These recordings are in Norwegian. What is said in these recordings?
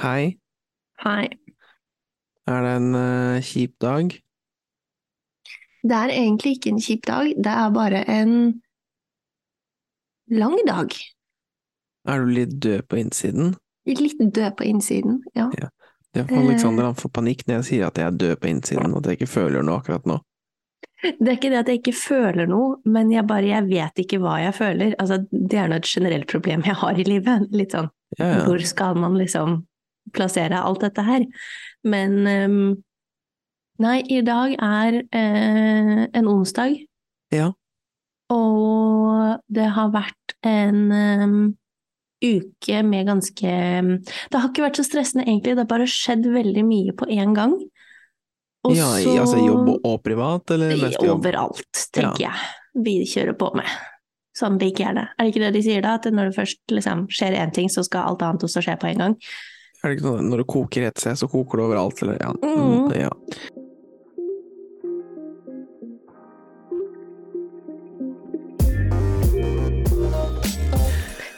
Hei, Hei. er det en uh, kjip dag? Det er egentlig ikke en kjip dag, det er bare en lang dag. Er du litt død på innsiden? Litt død på innsiden, ja. Det er Alexander han får panikk når jeg sier at jeg er død på innsiden, og at jeg ikke føler noe akkurat nå. Det er ikke det at jeg ikke føler noe, men jeg bare jeg vet ikke hva jeg føler. Altså, det er nå et generelt problem jeg har i livet. Litt sånn Ja, ja. hvor skal man liksom plassere alt dette her? Men ehm, nei, i dag er eh, en onsdag, Ja. og det har vært en um, uke med ganske Det har ikke vært så stressende egentlig, det har bare skjedd veldig mye på én gang. Og ja, så altså jobb og privat, eller mest jobb? Overalt, tenker jeg. Vi kjører på med. Sånn liker jeg det. Er det ikke det de sier da? At når det først liksom, skjer én ting, så skal alt annet også skje på en gang? Er det ikke sånn når det koker et sted, så koker det overalt, eller ja. Mm. ja.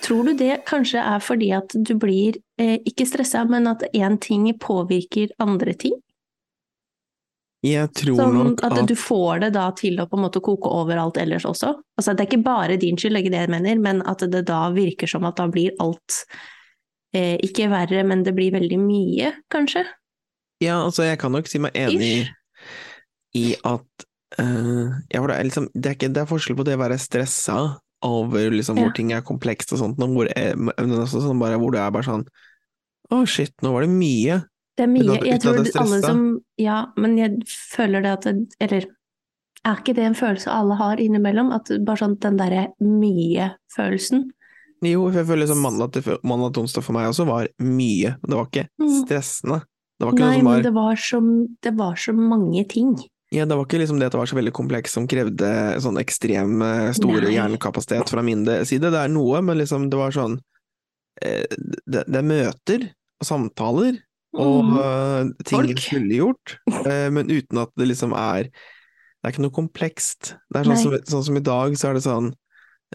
Tror du det kanskje er fordi at du blir eh, ikke stressa, men at én ting påvirker andre ting? Jeg tror Sånn nok at at du får det da til å på en måte koke overalt ellers også? Altså det er ikke bare din skyld, ikke det jeg mener, men at det da virker som at da blir alt eh, ikke verre, men det blir veldig mye, kanskje? Ja, altså, jeg kan nok si meg enig i, i at uh, ja, det, er liksom, det, er ikke, det er forskjell på det å være stressa over liksom, hvor Ja. ting er komplekst og sånt, og hvor, eh, sånn bare, hvor det er bare sånn Å, shit, nå var det mye. Det er Uten mye. at- Jeg tror at alle som Ja, men jeg føler det at det Eller er ikke det en følelse alle har innimellom? At bare sånn den derre mye-følelsen? Jo, jeg føler liksom mandag til, mandag til onsdag for meg også var mye, det var ikke Mm. stressende. Det var ikke Nei, var men det var, så, det var så mange ting. Ja, det var ikke liksom det at det var så veldig komplekst som krevde sånn ekstrem eh, store Nei. hjernekapasitet fra min side. Det er noe, men liksom det var sånn eh, det, det er møter og samtaler og Mm. eh, ting Folk. skulle gjort, men uten at det liksom er Det er ikke noe komplekst. Det er sånn som, sånn som i dag, så er det sånn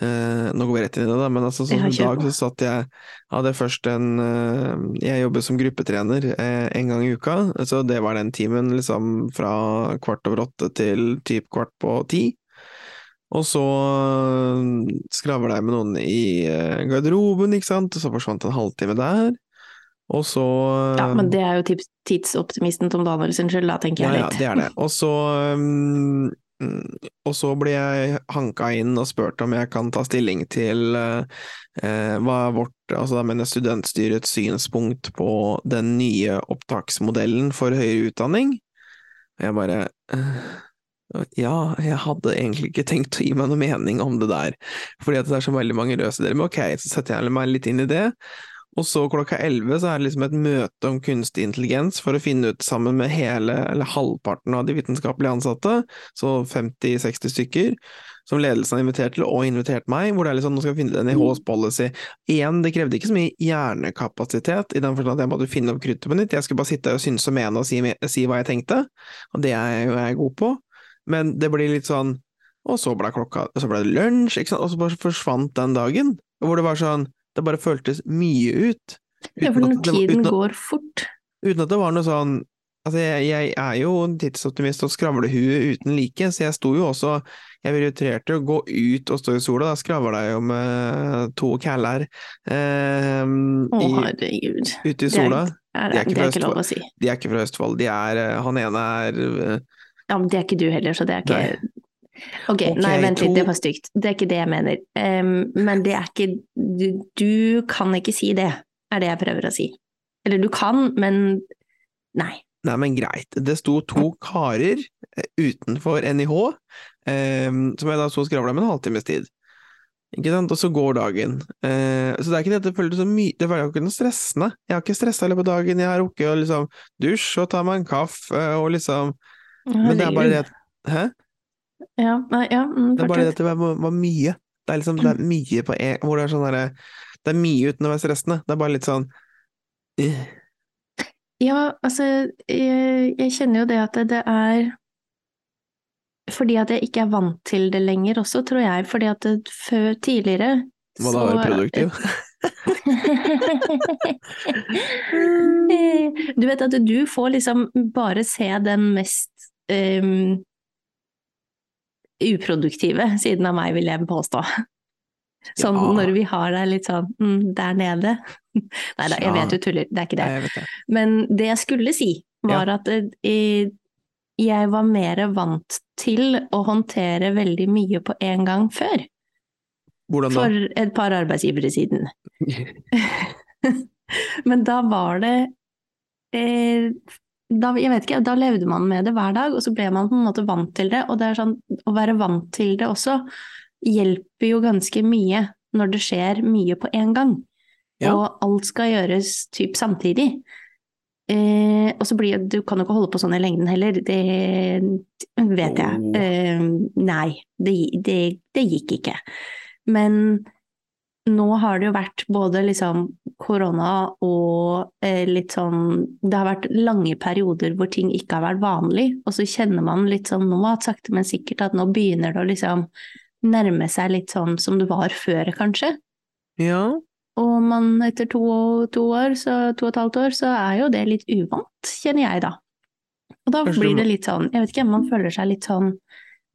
eh, Nå går vi rett inn i det, da, men altså, sånn som i dag så satt jeg hadde først en eh, Jeg jobber som gruppetrener eh, en gang i uka, så det var den timen liksom fra kvart over åtte til typ kvart på ti. Og så eh, skravla jeg med noen i eh, garderoben, ikke sant, og så forsvant en halvtime der. Og så Ja, men det er jo tidsoptimisten Tom Daniel sin skyld, da, tenker ja, jeg ja, litt. det er det. Og så um, Og så ble jeg hanka inn og spurt om jeg kan ta stilling til eh, hva er vårt, altså da mener jeg studentstyrets synspunkt på den nye opptaksmodellen for høyere utdanning. Og jeg bare eh, ja, jeg hadde egentlig ikke tenkt å gi meg noe mening om det der, fordi at det er så veldig mange røde sider, men ok, så setter jeg meg litt inn i det. Og så klokka elleve så er det liksom et møte om kunstig intelligens for å finne ut sammen med hele, eller halvparten av de vitenskapelige ansatte, så 50-60 stykker, som ledelsen har invitert til, og invitert meg, hvor det er liksom, nå skal vi finne NIHs policy. Igjen, det krevde ikke så mye hjernekapasitet, i den forstand at jeg måtte finne opp kruttet på nytt, jeg skulle bare sitte og synse og mene og si, si hva jeg tenkte, og det er jeg jo jeg er god på, men det blir litt sånn, og så ble klokka, så ble det lunsj, og så bare forsvant den dagen, hvor det var sånn, det bare føltes mye ut. Ja, for var- tiden at- går fort. Uten at det var noe sånn Altså, jeg, jeg er jo en tidsoptimist og skravlehue uten like, så jeg sto jo også Jeg prioriterte å gå ut og stå i sola, da skravla jeg jo med to kæller eh, Å, i, herregud. ute i Det er, sola. er, De er det er ikke lov å si. De er ikke fra Østfold, de er eh, Han ene er eh, Ja, men det er ikke du heller, så det er ikke Ok, okay nei, vent litt, det var stygt. Det er ikke det jeg mener. Um, men det er ikke du, du kan ikke si det, er det jeg prøver å si. Eller du kan, men nei. Nei, men greit. Det sto to karer eh, utenfor NIH, um, som jeg da så skravla med en halvtimes tid. Ikke sant? Og så går dagen. Uh, så det er ikke det at det føltes så mye Det var jo ikke noe stressende. Jeg har ikke stressa i løpet av dagen, jeg har rukket å liksom dusje og ta meg en kaffe og liksom Men det er bare det at Hæ? Ja, nei, ja, mm, Det er bare det at det var, var mye. Det er liksom det er mye på en Hvor det er sånn derre Det er mye uten å være stressende. Det er bare litt sånn uh. Ja, altså, jeg, jeg kjenner jo det at det, det er fordi at jeg ikke er vant til det lenger også, tror jeg. Fordi at det, før tidligere Må da være produktiv. du vet at du får liksom bare se den mest um, uproduktive siden av meg, vil jeg påstå. Sånn Ja. når vi har deg litt sånn mm, der nede. Nei da, jeg vet du tuller, det er ikke det. Nei, det. Men det jeg skulle si, var at eh, jeg var mer vant til å håndtere veldig mye på en gang før. Hvordan da? For et par arbeidsgivere siden. Men da var det eh, da, jeg vet ikke, da levde man med det hver dag, og så ble man på en måte vant til det. Og det er sånn, å være vant til det også hjelper jo ganske mye når det skjer mye på en gang. Ja. Og alt skal gjøres typ samtidig. Eh, og så blir Du kan jo ikke holde på sånn i lengden heller, det vet jeg. Eh, nei, det, det, det gikk ikke. Men nå har det jo vært både liksom korona og eh, litt sånn Det har vært lange perioder hvor ting ikke har vært vanlig, og så kjenner man litt sånn nå, at sakte, men sikkert, at nå begynner det å liksom nærme seg litt sånn som det var før, kanskje. Ja. Og man etter to, to år, så, to og et halvt år, så er jo det litt uvant, kjenner jeg da. Og da blir det litt sånn, jeg vet ikke, man føler seg litt sånn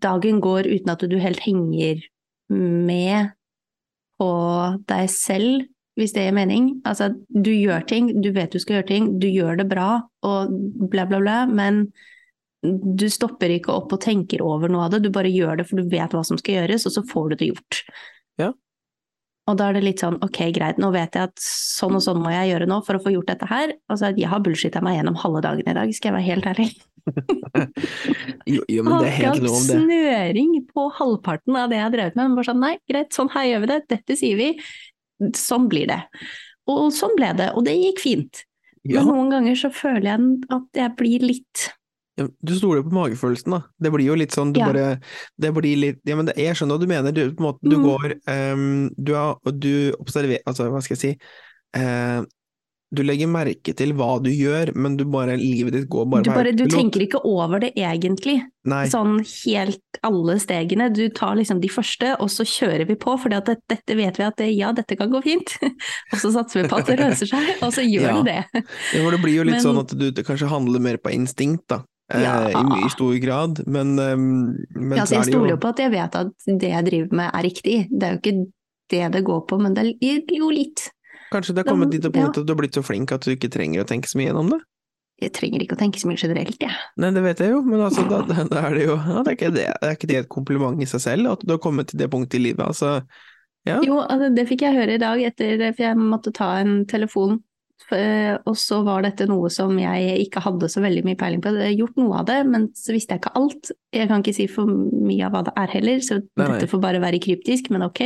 Dagen går uten at du helt henger med på deg selv, hvis det gir mening. Altså, du gjør ting, du vet du skal gjøre ting, du gjør det bra og bla, bla, bla, men du stopper ikke opp og tenker over noe av det, du bare gjør det for du vet hva som skal gjøres, og så får du det gjort. Ja. Og da er det litt sånn, ok, greit, nå vet jeg at sånn og sånn må jeg gjøre nå for å få gjort dette her. Altså, jeg har bullshitta meg gjennom halve dagen i dag, skal jeg være helt ærlig. Jo, jo, men det er helt lov, det. snøring på halvparten av det jeg har drevet med. Men bare sånn, nei, greit, sånn her gjør vi det, dette sier vi, sånn blir det. Og sånn ble det, og det gikk fint. Ja. Men noen ganger så føler jeg at jeg blir litt Ja, Du stoler på magefølelsen, da. Det blir jo litt sånn, du Ja. bare Det blir litt Ja, men det, jeg skjønner hva du mener. Du, på en måte, du Mm. går um, Du, har, du observerer Altså, hva skal jeg si Eh, Du legger merke til hva du gjør, men du bare Livet ditt går bare Du, bare, du tenker ikke over det egentlig, Nei. sånn helt alle stegene. Du tar liksom de første, og så kjører vi på, for dette, dette vet vi at det, ja, dette kan gå fint. og så satser vi på at det løser seg, og så gjør Ja. det det. Ja, det blir jo litt Men- sånn at du kanskje handler mer på instinkt, da. Eh, Ja. i, I stor grad, men, ehm, men Ja, så altså, jeg stoler jo på at jeg vet at det jeg driver med er riktig. Det er jo ikke det det går på, men det er jo litt. Kanskje det har kommet dit til ja. punkt at du har blitt så flink at du ikke trenger å tenke så mye gjennom det? Jeg trenger ikke å tenke så mye generelt, jeg. Nei, det vet jeg jo, men altså, da, da, er det jo ja, det er ikke det, er ikke det et kompliment i seg selv, at du har kommet til det punktet i livet? Altså, ja. Jo, altså, det fikk jeg høre i dag etter for jeg måtte ta en telefon. F- Og så var dette noe som jeg ikke hadde så veldig mye peiling på. Jeg har gjort noe av det, men så visste jeg ikke alt. Jeg kan ikke si for mye av hva det er heller, så Nei, dette får bare være kryptisk, men ok.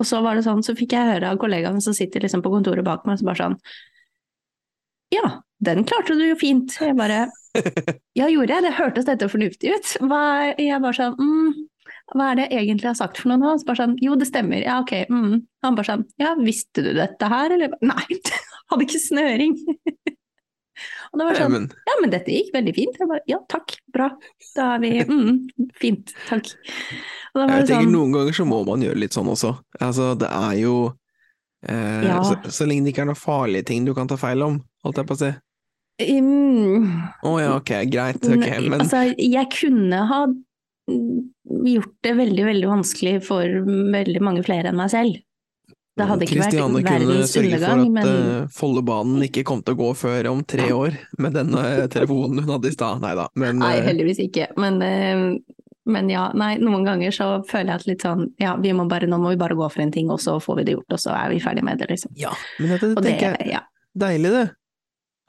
Og så var det sånn, så fikk jeg høre av kollegaen som sitter liksom på kontoret bak meg, så bare sånn Ja, den klarte du jo fint. Jeg bare Ja, gjorde jeg? Det hørtes dette fornuftig ut. Hva, jeg bare sånn mm, Hva er det jeg egentlig har sagt for noe nå? Så bare sånn Jo, det stemmer. Ja, ok. Mm. Han bare sånn Ja, visste du dette her, eller? Nei, hadde ikke snøring. Og det var sånn Ja, men dette gikk veldig fint. Jeg bare Ja, takk. Bra. Da er vi mm, Fint. Takk. Jeg det tenker sånn noen ganger så må man gjøre litt sånn også. Altså, det er jo eh, Ja. så, så lenge det ikke er noen farlige ting du kan ta feil om, holdt jeg på å si. Um, oh, ja, ok, greit, ok, men Altså, jeg kunne ha gjort det veldig, veldig vanskelig for veldig mange flere enn meg selv. Det hadde ikke vært Kristiane kunne verdens sørge for at men eh, Follobanen ikke kom til å gå før om tre år, med den eh, telefonen hun hadde i stad. Nei da, men Nei, eh, heldigvis ikke. Men, men ja, nei, noen ganger så føler jeg at litt sånn Ja, vi må bare, nå må vi bare gå for en ting, og så får vi det gjort, og så er vi ferdig med det, liksom. ja. Men dette det, tenker jeg ja. deilig, det.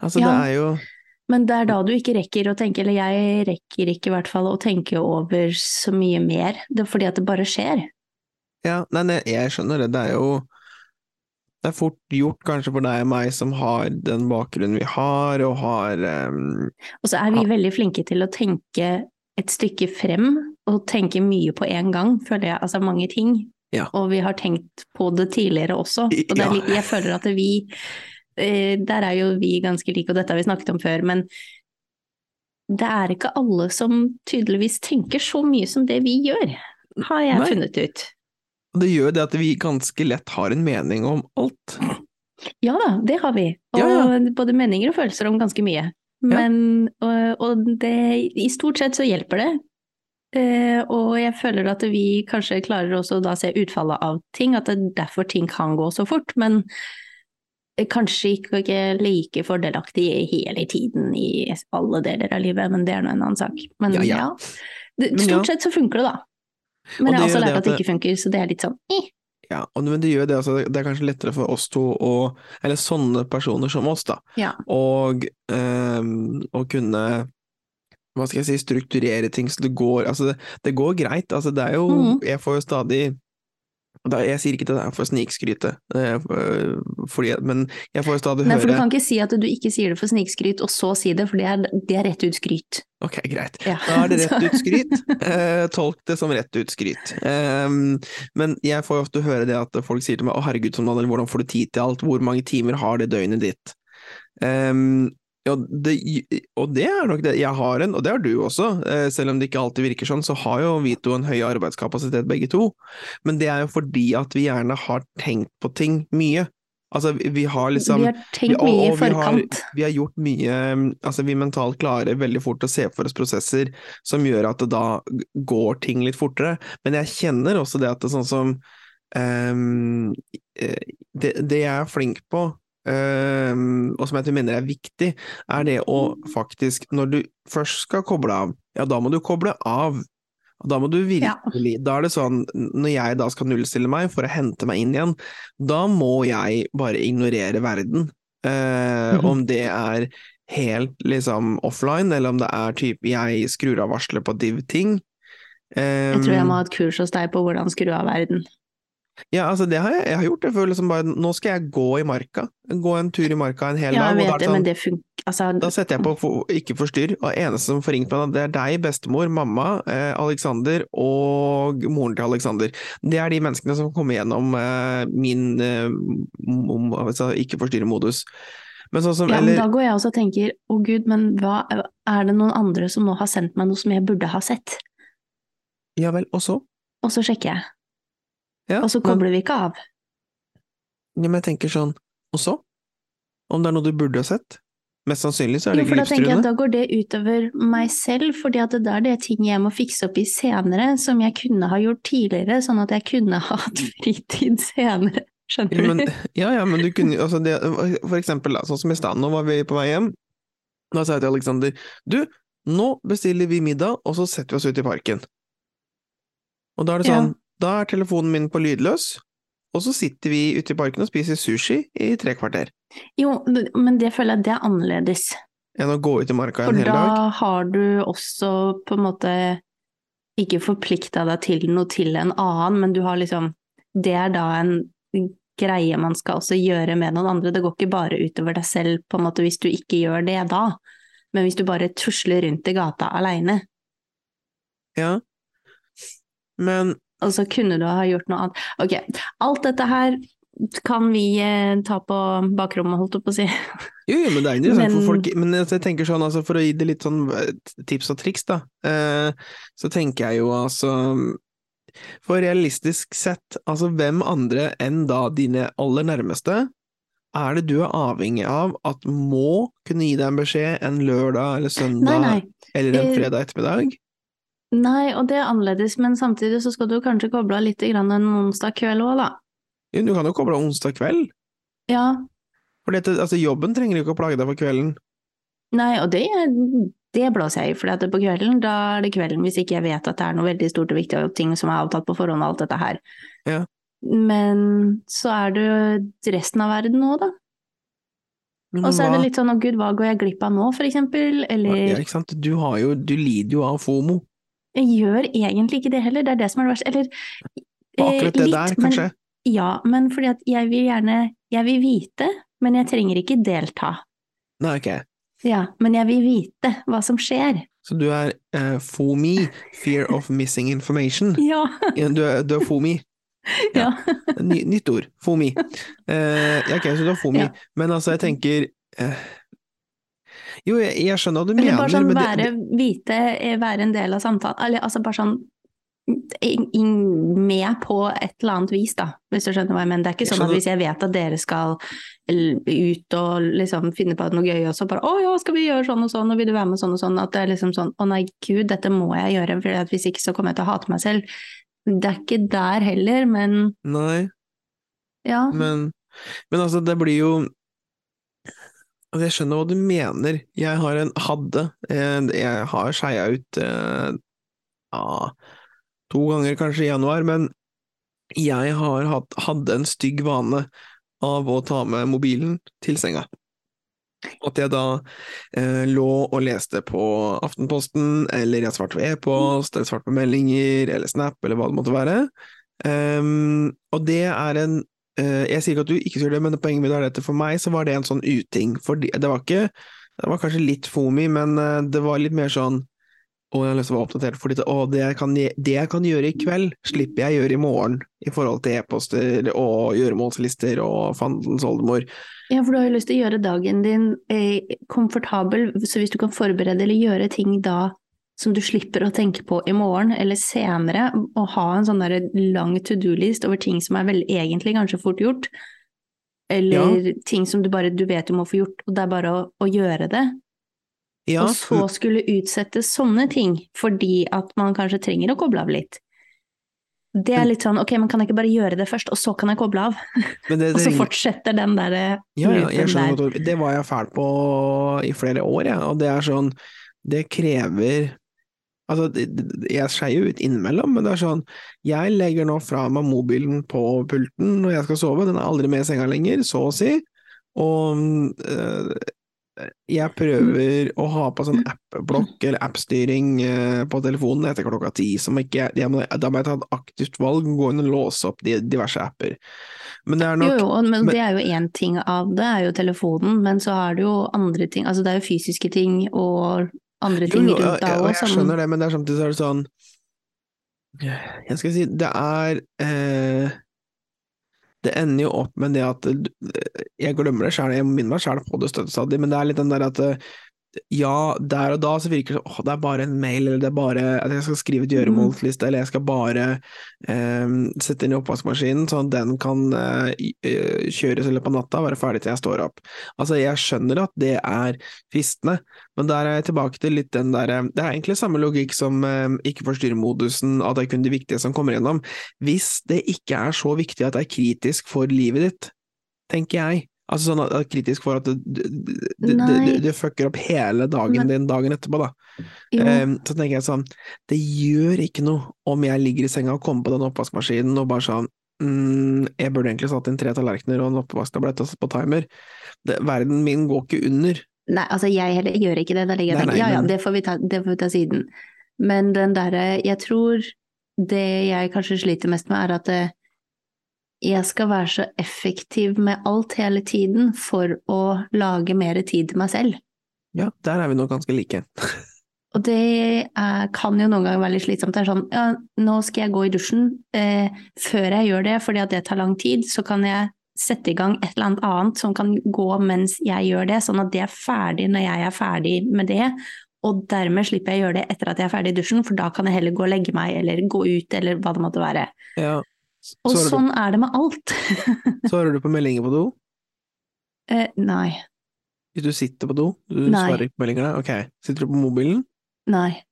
Altså, Ja. det er jo Men det er da du ikke rekker å tenke, eller jeg rekker ikke i hvert fall å tenke over så mye mer. Det er fordi at det bare skjer. Ja, nei, nei, jeg skjønner det. Det er jo Det er fort gjort kanskje for deg og meg som har den bakgrunnen vi har, og har um, Og så er vi veldig flinke til å tenke et stykke frem, og tenke mye på en gang, føler jeg. Altså mange ting. Ja. Og vi har tenkt på det tidligere også. Og det er, ja. jeg føler at vi eh, Der er jo vi ganske like, og dette har vi snakket om før, men det er ikke alle som tydeligvis tenker så mye som det vi gjør, har jeg Nei. funnet ut. Og det gjør det at vi ganske lett har en mening om alt. Ja da, det har vi. Og Ja, ja. både meninger og følelser om ganske mye. Men, og, og det, i stort sett så hjelper det. Eh, og jeg føler at vi kanskje klarer også da se utfallet av ting, at det er derfor ting kan gå så fort. Men kanskje ikke like fordelaktig hele tiden i alle deler av livet, men det er nå en annen sak. Men Ja, ja, ja. Men ja. stort sett så funker det, da. Og Men jeg har også lært at det ikke funker, så det er litt sånn eh. Ja, og, men det gjør det, altså, det er kanskje lettere for oss to å Eller sånne personer som oss, da. Ja. Og ehm, å kunne hva skal jeg si, strukturere ting så det går Altså, det, det går greit. Altså, det er jo Mhm. Jeg får jo stadig Jeg sier ikke det er for snikskryte, eh, men jeg får stadig høre Nei, for du kan ikke si at du ikke sier det for snikskryt, og så si det, for det er, det er rett ut skryt. Ok, greit. Ja. Da er det rett ut skryt. Eh, tolk det som rett ut skryt. Eh, men jeg får ofte høre det at folk sier til meg 'Å, herregud, Daniel, hvordan får du tid til alt? Hvor mange timer har det døgnet ditt?' Ehm, ja, det, og det er nok det. Jeg har en, og det har du også, eh, selv om det ikke alltid virker sånn, så har jo vi to en høy arbeidskapasitet begge to. Men det er jo fordi at vi gjerne har tenkt på ting mye. Altså, vi, vi har liksom vi har tenkt og- mye i forkant. vi har- vi har gjort mye Altså, vi mentalt klarer veldig fort å se for oss prosesser som gjør at det da går ting litt fortere. Men jeg kjenner også det at det er sånn som eh, det, det jeg er flink på, og som jeg mener er viktig, er det å faktisk Når du først skal koble av, ja, da må du koble av. Da må du virkelig Da er det sånn, når jeg da skal nullstille meg for å hente meg inn igjen, da må jeg bare ignorere verden. Eh, mm. Om det er helt liksom offline, eller om det er typ jeg skrur av varselet på div-ting. Jeg tror jeg må ha et kurs hos deg på hvordan skru av verden. Ja, altså det har jeg, jeg har gjort. Jeg føler liksom bare Nå skal jeg gå i marka. Gå en tur i marka en hel Ja, dag. da det, sånn- men det funker altså, Da setter jeg på for, ikke forstyrr, og eneste som får ringt meg, det er deg, bestemor, mamma, eh, Alexander og moren til Alexander. Det er de menneskene som kommer gjennom eh, min eh, altså, ikke forstyrre-modus. Men sånn som Ja, men eller, da går jeg også og tenker å gud, men hva, er det noen andre som nå har sendt meg noe som jeg burde ha sett? Ja vel, og så? Og så sjekker jeg, Ja, og så men, kobler vi ikke av. ja, men jeg tenker sånn, og så? Om det er noe du burde ha sett? Mest sannsynlig så er Jo, det for ikke da tenker jeg at da går det utover meg selv, fordi at det er det ting jeg må fikse opp i senere, som jeg kunne ha gjort tidligere, sånn at jeg kunne ha hatt fritid senere. Skjønner Ja, du? men, ja, ja, men du kunne altså det, For eksempel, sånn som i stad, nå var vi på vei hjem. Da sa jeg til Alexander du, nå bestiller vi middag, og så setter vi oss ut i parken. Og da er det Ja. sånn, da er telefonen min på lydløs, og så sitter vi ute i parken og spiser sushi i tre kvarter. Jo, men det føler jeg det er annerledes. Enn å gå ut i marka en hel dag? For da har du også på en måte ikke forplikta deg til noe til en annen, men du har liksom Det er da en greie man skal også gjøre med noen andre. Det går ikke bare utover deg selv på en måte hvis du ikke gjør det da, men hvis du bare tusler rundt i gata aleine. Ja. Men Og så kunne du ha gjort noe annet. Ok, alt dette her kan vi eh, ta på bakrommet, holdt jeg på å si. Jo, jo, men det er interessant Men- for folk Men jeg tenker sånn, altså, for å gi det litt sånn eh, tips og triks, da, eh, så tenker jeg jo altså For realistisk sett, altså hvem andre enn da dine aller nærmeste er det du er avhengig av at må kunne gi deg en beskjed en lørdag eller søndag nei. eller en eh, fredag ettermiddag? Nei, og det er annerledes, men samtidig så skal du kanskje koble av litt grann en onsdag kveld òg, da. Jo, du kan jo koble av onsdag kveld, Ja, for altså, jobben trenger jo ikke å plage deg på kvelden. Nei, og det, det blåser jeg i, for på kvelden, da er det kvelden hvis ikke jeg vet at det er noe veldig stort og viktig og ting som er avtalt på forhånd og alt dette her. Ja. Men så er det jo resten av verden nå, da. Og så er det litt sånn å gud, hva går jeg glipp av nå, for eksempel? Eller ja, ikke sant? Du, har jo, du lider jo av FOMO. Jeg gjør egentlig ikke det heller, det er det som er det verste. Eller akkurat det eh, litt, der, men- kanskje? Ja, men fordi at jeg vil gjerne Jeg vil vite, men jeg trenger ikke delta. Nei, ok. Ja, men jeg vil vite hva som skjer. Så du er uh, FOMI, Fear of Missing Information. Ja. Du er, du er FOMI. ja. Ny, nytt ord. FOMI. Eh, ok, så du er FOMI. Ja. Men altså, jeg tenker eh, Jo, jeg, jeg skjønner hva du Eller mener, bare sånn men det, være, vite, eh, være en del av samtalen. Eller altså bare sånn med på et eller annet vis, da, hvis du skjønner hva jeg mener. Det er ikke sånn at hvis jeg vet at dere skal ut og liksom finne på noe gøy, og så bare 'Å ja, skal vi gjøre sånn og sånn, og vil du være med sånn og sånn?' At det er liksom sånn 'Å nei, gud, dette må jeg gjøre, for hvis ikke så kommer jeg til å hate meg selv'. Det er ikke der heller, men Nei, ja. men, men altså, det blir jo Altså, jeg skjønner hva du mener. Jeg har en hadde Jeg har skeia ut eh, to ganger kanskje i januar, men jeg har hatt, hadde en stygg vane av å ta med mobilen til senga. At jeg da eh, lå og leste på Aftenposten, eller jeg svarte på e-post, eller svarte på meldinger, eller Snap, eller hva det måtte være. Um, og det er en Jeg sier ikke at du ikke skulle det, men poenget mitt er dette for meg, så var det en sånn uting. For det var ikke Det var kanskje litt fomi, men eh, det var litt mer sånn å, jeg har lyst til å være oppdatert, fordi det, å, det, jeg kan, det jeg kan gjøre i kveld, slipper jeg gjøre i morgen, i forhold til e-poster og gjøremålslister og fandens oldemor. Ja, for du har jo lyst til å gjøre dagen din eh, komfortabel, så hvis du kan forberede eller gjøre ting da som du slipper å tenke på i morgen eller senere, og ha en sånn der lang to do-list over ting som er vel egentlig kanskje fort gjort, eller ting som du bare du vet du må få gjort, og det er bare å, å gjøre det. Ja, og så skulle utsette sånne ting fordi at man kanskje trenger å koble av litt. Det er litt sånn, ok, men kan jeg ikke bare gjøre det først, og så kan jeg koble av? men det, Og så fortsetter den der Ja, ja, jeg skjønner godt, det var jeg fæl på i flere år, jeg, og det er sånn, det krever Altså, jeg skeier jo ut innimellom, men det er sånn, jeg legger nå fra meg mobilen på pulten når jeg skal sove, den er aldri med i senga lenger, så å si, og øh, jeg prøver å ha på sånn app-blokk eller app-styring eh, på telefonen etter klokka ti, som ikke, jeg må, da må jeg ta et aktivt valg, gå inn og låse opp de diverse apper. Men det er nok Jo, jo, men, men- det er jo én ting av det, er jo telefonen, men så er det jo andre ting, altså det er jo fysiske ting og andre ting Jo, jo, rundt deg òg jeg jeg skjønner det, men det er samtidig så er det sånn Jeg skal si, det er eh, Det ender jo opp med det at eh, Jeg glemmer det sjøl, jeg minner meg sjøl på det støttestadig, men det er litt den der at eh, ja, der og da så virker det som åh, det er bare en mail, eller det er bare at jeg skal skrive et gjøremålsliste, eller jeg skal bare eh, sette inn i oppvaskmaskinen, sånn at den kan eh, kjøres i løpet av natta og være ferdig til jeg står opp. Altså, jeg skjønner at det er fristende, men der er jeg tilbake til litt den der eh, Det er egentlig samme logikk som eh, ikke forstyrre-modusen, at det er kun det viktige som kommer gjennom. Hvis det ikke er så viktig at det er kritisk for livet ditt, tenker jeg. Altså sånn at kritisk for at det, det, det, det, det fucker opp hele dagen din dagen etterpå, da. Ehm, så tenker jeg sånn, det gjør ikke noe om jeg ligger i senga og kommer på den oppvaskmaskinen og bare sånn mm, jeg burde egentlig satt inn tre tallerkener og en oppvasktablett og satt på timer. Det, verden min går ikke under. Nei, altså jeg heller gjør ikke det, da ligger jeg og tenker ja ja, det får vi ta, det får vi ta siden. Men den derre, jeg tror det jeg kanskje sliter mest med er at eh, jeg skal være så effektiv med alt hele tiden for å lage mer tid til meg selv. Ja, der er vi nok ganske like. Og det er, kan jo noen ganger være litt slitsomt. Det er sånn, ja, nå skal jeg gå i dusjen. Eh, før jeg gjør det, fordi at det tar lang tid, så kan jeg sette i gang et eller annet annet som kan gå mens jeg gjør det, sånn at det er ferdig når jeg er ferdig med det. Og dermed slipper jeg å gjøre det etter at jeg er ferdig i dusjen, for da kan jeg heller gå og legge meg, eller gå ut, eller hva det måtte være. Ja. Og Svarer, sånn er det med alt. svarer du på meldinger på do? eh, nei. Hvis du sitter på do? Du Nei. svarer ikke på meldinger da? Ok. Sitter du på mobilen? Nei.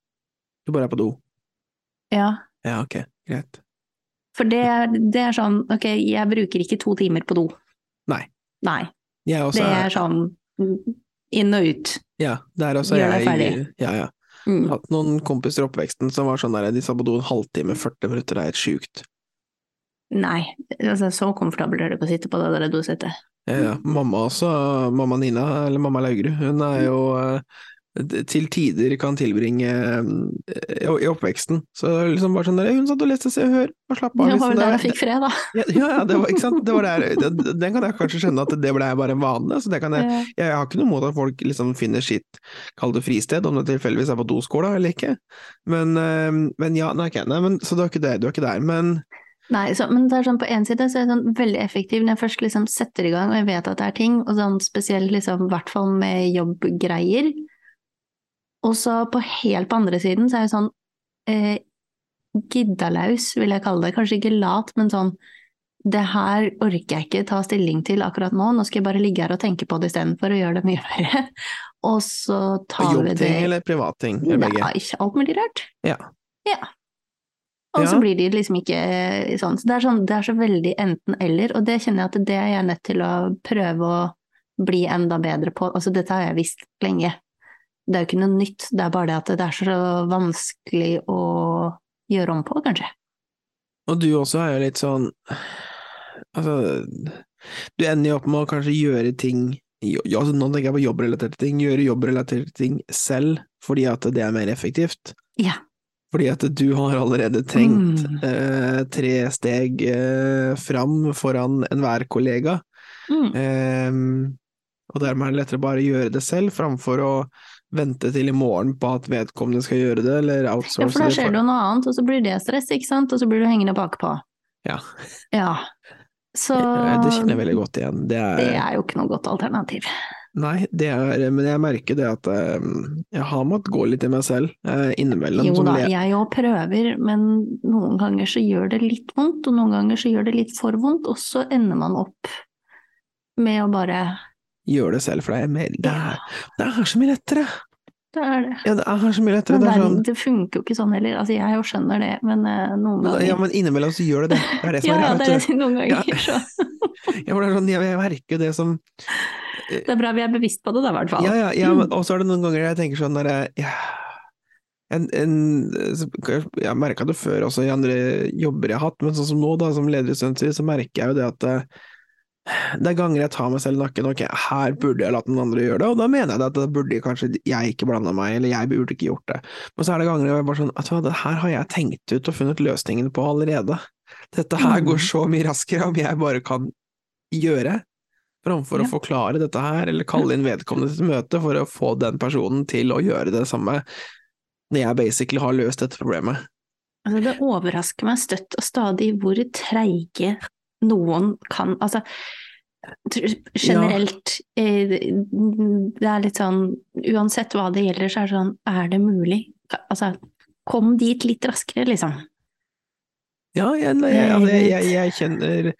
Du bare er på do? Ja. Ja, ok. Greit. For det, det er sånn, ok, jeg bruker ikke to timer på do. Nei. Nei. Det er er sånn inn og ut. Ja, der også Gjør deg ferdig. Ja, ja. Mm. hatt noen kompiser i oppveksten som var sånn der, de sa på do en halvtime, 40 minutter, det er helt sjukt. Nei, altså, så komfortabel er det ikke å sitte på det der dosettet. Ja, ja. Mamma også, mamma Nina, eller mamma Laugerud, hun er jo eh, til tider kan tilbringe eh, i oppveksten. Så liksom bare sånn der, hun satt og leste Se og Hør og slapp av. Det liksom. var vel der jeg fikk fred, da. Ja, ja, det var, ikke sant? Det var der, det, den kan jeg kanskje skjønne at det ble bare en vane. Så det kan jeg, jeg, har ikke noe mot at folk liksom finner sitt, kall det fristed, om det tilfeldigvis er på doskåla eller ikke. Men, eh, men ja, nei, okay, nei, men, så du er ikke der, du er ikke der. Men Nei, så, men er sånn på en side så er jeg sånn veldig effektiv når jeg først liksom setter i gang og jeg vet at det er ting, og sånn spesielt liksom i hvert fall med jobbgreier. Og så på helt på andre siden så er jeg sånn eh, giddalaus, vil jeg kalle det. Kanskje ikke lat, men sånn det her orker jeg ikke ta stilling til akkurat nå, nå skal jeg bare ligge her og tenke på det istedenfor å gjøre det mye mer. Og så tar vi det Jobbting eller privatting? Eller begge? Nei, ikke alt mulig rart. Ja. Ja. Og så blir de liksom ikke sånn. Så det er, sånn, det er så veldig enten-eller, og det kjenner jeg at det er jeg nødt til å prøve å bli enda bedre på. Altså dette har jeg visst lenge. Det er jo ikke noe nytt, det er bare det at det er så vanskelig å gjøre om på, kanskje. Og du også er jo litt sånn Altså, du ender jo opp med å kanskje gjøre ting altså Nå tenker jeg på jobbrelaterte ting. Gjøre jobbrelaterte ting selv fordi at det er mer effektivt. Ja. Fordi at du har allerede tenkt Mm. eh, tre steg eh, fram foran enhver kollega. Mm. Eh, og dermed er det lettere bare å gjøre det selv, framfor å vente til i morgen på at vedkommende skal gjøre det, eller outsource det. Ja, for da skjer det jo noe annet, og så blir det stress, ikke sant, og så blir du hengende bakpå. Ja. Ja. Så Eh, Det kjenner jeg veldig godt igjen. Det er, det er jo ikke noe godt alternativ. Nei, det er Men jeg merker det at eh, jeg har måttet gå litt i meg selv eh, innimellom. Jo da, jeg òg prøver, men noen ganger så gjør det litt vondt, og noen ganger så gjør det litt for vondt, og så ender man opp med å bare gjør det selv, for det er, mer, det, er, det er så mye lettere! Det er det. Ja, det er så mye lettere. Men Det sånn det funker jo ikke sånn heller. Altså, jeg jo skjønner det, men eh, noen ganger Ja, men innimellom så gjør det det. Det er det som Ja, er ja, greia. det er det noen ganger. Ja. Så Ja, for det er sånn, jeg, jeg merker jo det som det er bra vi er bevisst på det, da, i hvert fall. Ja, ja, ja og så er det noen ganger jeg tenker sånn derre ja, en, en, Jeg merka det før også i andre jobber jeg har hatt, men sånn som nå, da, som leder i Stuntsy, så merker jeg jo det at eh, det er ganger jeg tar meg selv i nakken, ok, her burde jeg latt den andre gjøre det, og da mener jeg det at da burde kanskje jeg ikke blanda meg, eller jeg burde ikke gjort det. Men så er det ganger jeg bare sånn, at det her har jeg tenkt ut og funnet løsningen på allerede. Dette her Mm. går så mye raskere om jeg bare kan gjøre, framfor Ja. å forklare dette her, eller kalle inn vedkommende til møte for å få den personen til å gjøre det samme, når jeg basically har løst dette problemet. Altså, det overrasker meg støtt og stadig hvor treige noen kan Altså, generelt ja. Det er litt sånn Uansett hva det gjelder, så er det sånn Er det mulig? Altså, kom dit litt raskere, liksom. Ja, jeg, jeg, Jeg altså, jeg, jeg kjenner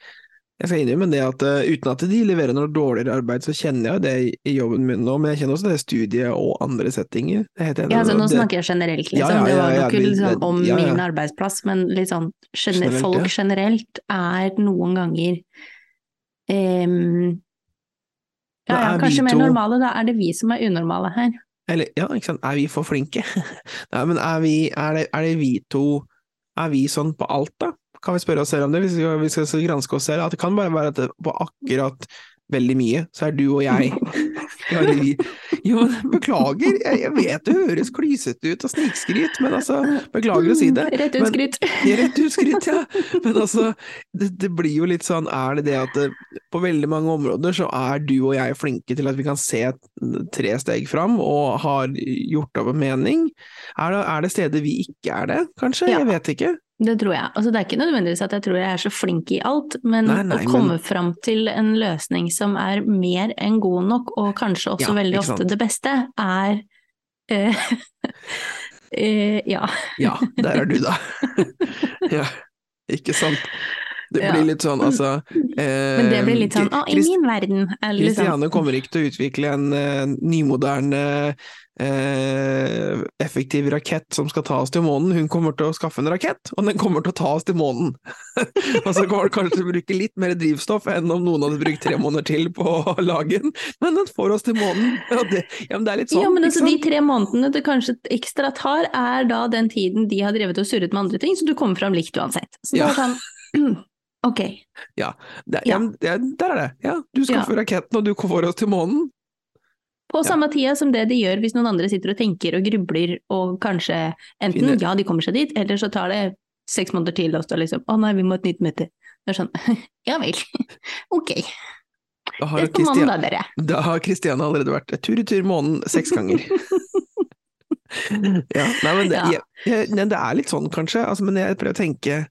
Jeg skal innrømme det at uh, uten at de leverer noe dårligere arbeid, så kjenner jeg det i, jobben min nå, men jeg kjenner også det i studiet og andre settinger. Er. Ja, altså, nå snakker jeg generelt, liksom. Ja, ja, det var ja, jo ja, ikke liksom, om ja, ja. min arbeidsplass, men litt sånn gener Generelt, folk generelt er noen ganger um, ja, ja, kanskje mer normale, da er det vi som er unormale her. Eller, ja, ikke sant, er vi for flinke? Nei, men er vi, er det, er det vi to, er vi sånn på alt da? Kan vi spørre oss selv om det, hvis vi, vi skal granske oss selv, at det kan bare være at det, på akkurat veldig mye, så er du og jeg, jo, beklager, jeg, jeg vet det høres klysete ut og snikskryt, men altså, beklager å si det. Rett ut skryt. Rett utskrytt, ja. Men altså, det, det blir jo litt sånn, er det det at det, på veldig mange områder så er du og jeg flinke til at vi kan se tre steg fram og har gjort opp en mening? Er det, er det steder vi ikke er det, kanskje? Ja. Jeg vet ikke. Det tror jeg. Altså, det er ikke nødvendigvis at jeg tror jeg er så flink i alt, men Nei, nei, å komme fram til en løsning som er mer enn god nok, og kanskje også Ja, veldig ofte det beste, er eh, eh, Ja. Ja, der er du da. ja, ikke sant. Det Ja. blir litt sånn, altså Men det blir litt sånn eh, Å, i min verden! Er det liksom, Kristiane kommer ikke til å utvikle en uh, nymoderne eh, effektiv rakett som skal ta oss til månen, hun kommer til å skaffe en rakett, og den kommer til å ta oss til månen. og så kommer den kanskje til å bruke litt mer drivstoff enn om noen hadde brukt tre måneder til på å lage den, men den får oss til månen. Ja, det, ja men det er litt sånn, ja, men altså, de tre månedene det kanskje ekstra tar, er da den tiden de har drevet og surret med andre ting, så du kommer fram likt uansett. Så det Ja. er sånn Ok. Ja. ja, men der er det. Ja, du skaffer raketten, og du får oss til månen. På Ja. samme tida som det de gjør hvis noen andre sitter og tenker og grubler og kanskje enten Finner- ja, de kommer seg dit, eller så tar det seks måneder til og står liksom å nei, vi må ha et nytt møte. Det er sånn ja vel, ok, Da har, det mandag dere. da har Kristiane allerede vært tur i tur månen seks ganger. ja, nei, men det, Ja. jeg, det er litt sånn, kanskje. Altså, men jeg prøver å tenke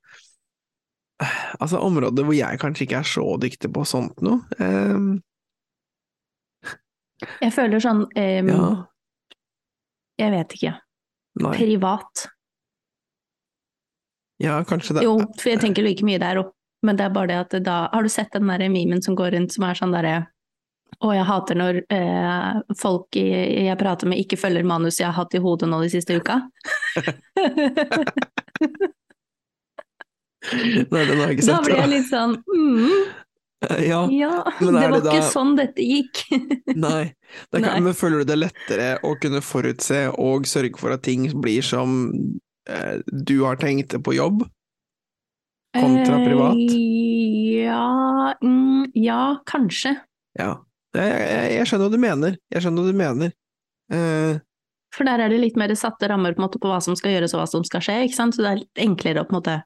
Altså, områder hvor jeg kanskje ikke er så dyktig på sånt noe. Ehm, Jeg føler sånn, um, ja, jeg vet ikke, nei. privat. Ja, kanskje det. Jo, for jeg tenker like mye der opp, men det er bare det at da Har du sett den der memen som går rundt som er sånn derre Å, jeg hater når eh, folk jeg prater med ikke følger manuset jeg har hatt i hodet nå de siste uka. Nei, den har jeg ikke da blir jeg litt sånn mm, Ja, Ja, Men det var det ikke sånn dette gikk. nei. Det kan, Nei. men føler du det lettere å kunne forutse og sørge for at ting blir som eh, du har tenkt på jobb? Kontra privat? Eh, ja, mm, ja, kanskje. Ja. Jeg, jeg, jeg skjønner hva du mener. Jeg skjønner hva du mener. Eh, For der er det litt mer satte rammer på, måte, på hva som skal gjøres og hva som skal skje, ikke sant? så det er litt enklere å på en måte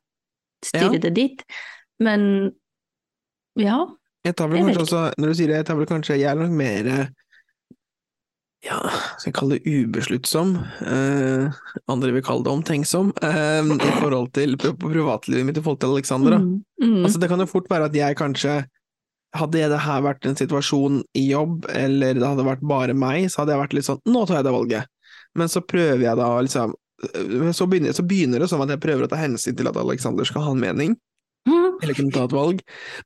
styre Ja. det dit. Men ja, Jeg tar vel Jeg kanskje også, når du sier det, jeg tar vel kanskje Jeg er nok mer ja, skal jeg kalle det ubesluttsom? Eh, andre vil kalle det omtenksom, eh, i forhold til privatlivet mitt i forhold til Alexandra. mm, mm, Altså, det kan jo fort være at jeg kanskje Hadde det her vært en situasjon i jobb, eller det hadde vært bare meg, så hadde jeg vært litt sånn Nå tar jeg det valget. Men så prøver jeg da liksom så begynner, så begynner det som at jeg prøver å ta hensyn til at Alexander skal ha en mening. Eller kunne ta et valg,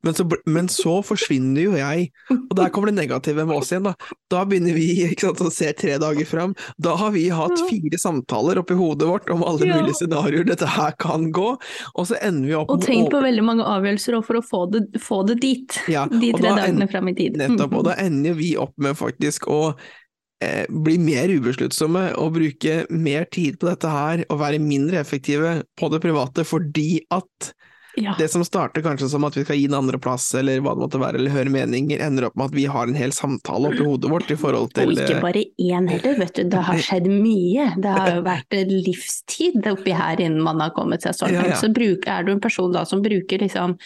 men så, men så forsvinner jo jeg, og der kommer det negative med oss igjen, da. Da begynner vi sant, å se tre dager fram. Da har vi hatt fire samtaler oppi hodet vårt om alle Ja. mulige scenarioer dette her kan gå, og så ender vi opp Og tenkt på veldig mange avgjørelser for å få det, få det dit. Ja, De tre da dagene en- fram i tid. Nettopp, og Mm. da ender vi opp med faktisk å eh, bli mer ubesluttsomme og bruke mer tid på dette her, og være mindre effektive på det private, fordi at Ja. det som starter kanskje som at vi skal gi den andre plass, eller hva det måtte være, eller høre meninger, ender opp med at vi har en hel samtale oppi hodet vårt i forhold til Og ikke eh, bare én heller, vet du. Det har skjedd mye. Det har jo vært livstid oppi her innen man har kommet seg sånn Ja, langt. ja. Så bruk, er du en person da som bruker liksom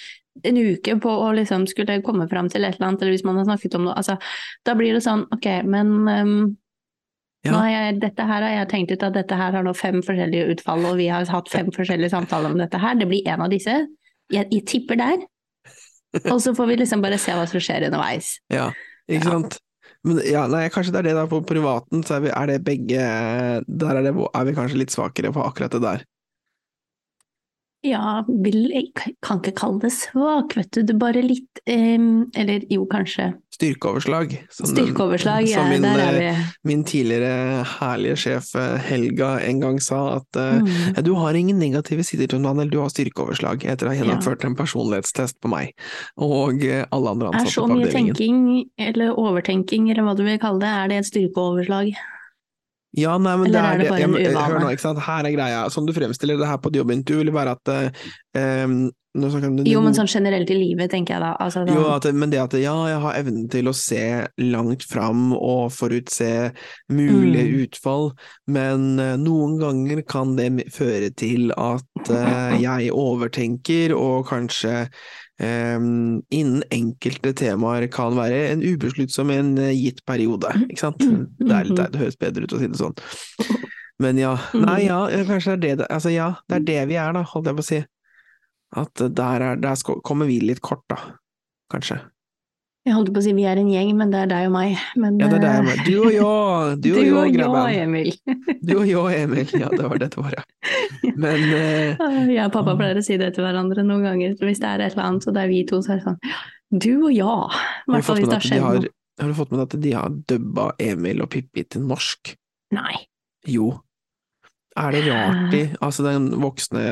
en uke på å liksom skulle komme fram til et eller annet, eller hvis man har snakket om noe, altså da blir det sånn ok, men um, Ja. jeg, dette her har jeg tenkt ut at dette her har nå fem forskjellige utfall, og vi har hatt fem forskjellige samtaler om dette her, det blir en av disse. Jeg, jeg tipper der. Og så får vi liksom bare se hva som skjer underveis. Ja, ikke Ja. sant? Men ja, nei, kanskje det er det da, på privaten så er, vi, er det begge Der er, det, er vi kanskje litt svakere på akkurat det der. Ja, vil, jeg kan ikke kalle det svak, vet du. Det er bare litt um, Eller jo, kanskje. Styrkeoverslag. som den- Styrkeoverslag, ja, som min, der er eh, vi. min tidligere herlige sjef eh, Helga en gang sa at uh, Mm. du har ingen negative sider Trond Daniel, du har styrkeoverslag, etter å ha Ja. gjennomført en personlighetstest på meg og alle andre ansatte på avdelingen. Er så mye tenking, eller overtenking, eller hva du vil kalle det, er det et styrkeoverslag? Ja, nei, men Eller det er det bare en eh, uvane? Hør nå, ikke sant, her er greia, som du fremstiller det her på jobben, du vil være at om det Jo, men sånn generelt i livet, tenker jeg da. Altså, da Jo, at, men det at ja, jeg har evnen til å se langt fram og forutse mulige Mm. utfall, men uh, noen ganger kan det føre til at uh, jeg overtenker og kanskje innen enkelte temaer kan være en ubesluttsom i en eh, gitt periode, ikke sant? Mm. Det, er litt, deilig, det høres bedre ut å si det sånn. Men ja, nei ja, eh, kanskje det er det, altså ja, det er det vi er da, holdt jeg på å si. At der, er, der kommer vi litt kort da, kanskje. Jeg holdt på å si vi er en gjeng, men det er deg og meg. Men, Ja, det er deg og meg. mener. Du og jeg, du og jeg, grabben. Emil. Du og jeg, Emil. Ja, det var det det var, ja. Men uh, Jeg og pappa pleier å si det til hverandre noen ganger. Hvis det er et eller annet, og det er vi to, så er det sånn Du og. I du hvert fall hvis det har skjedd har, noe. har du fått med at de har dubba Emil og Pippi til norsk? Nei. Jo. Er det rart de Altså, den voksne,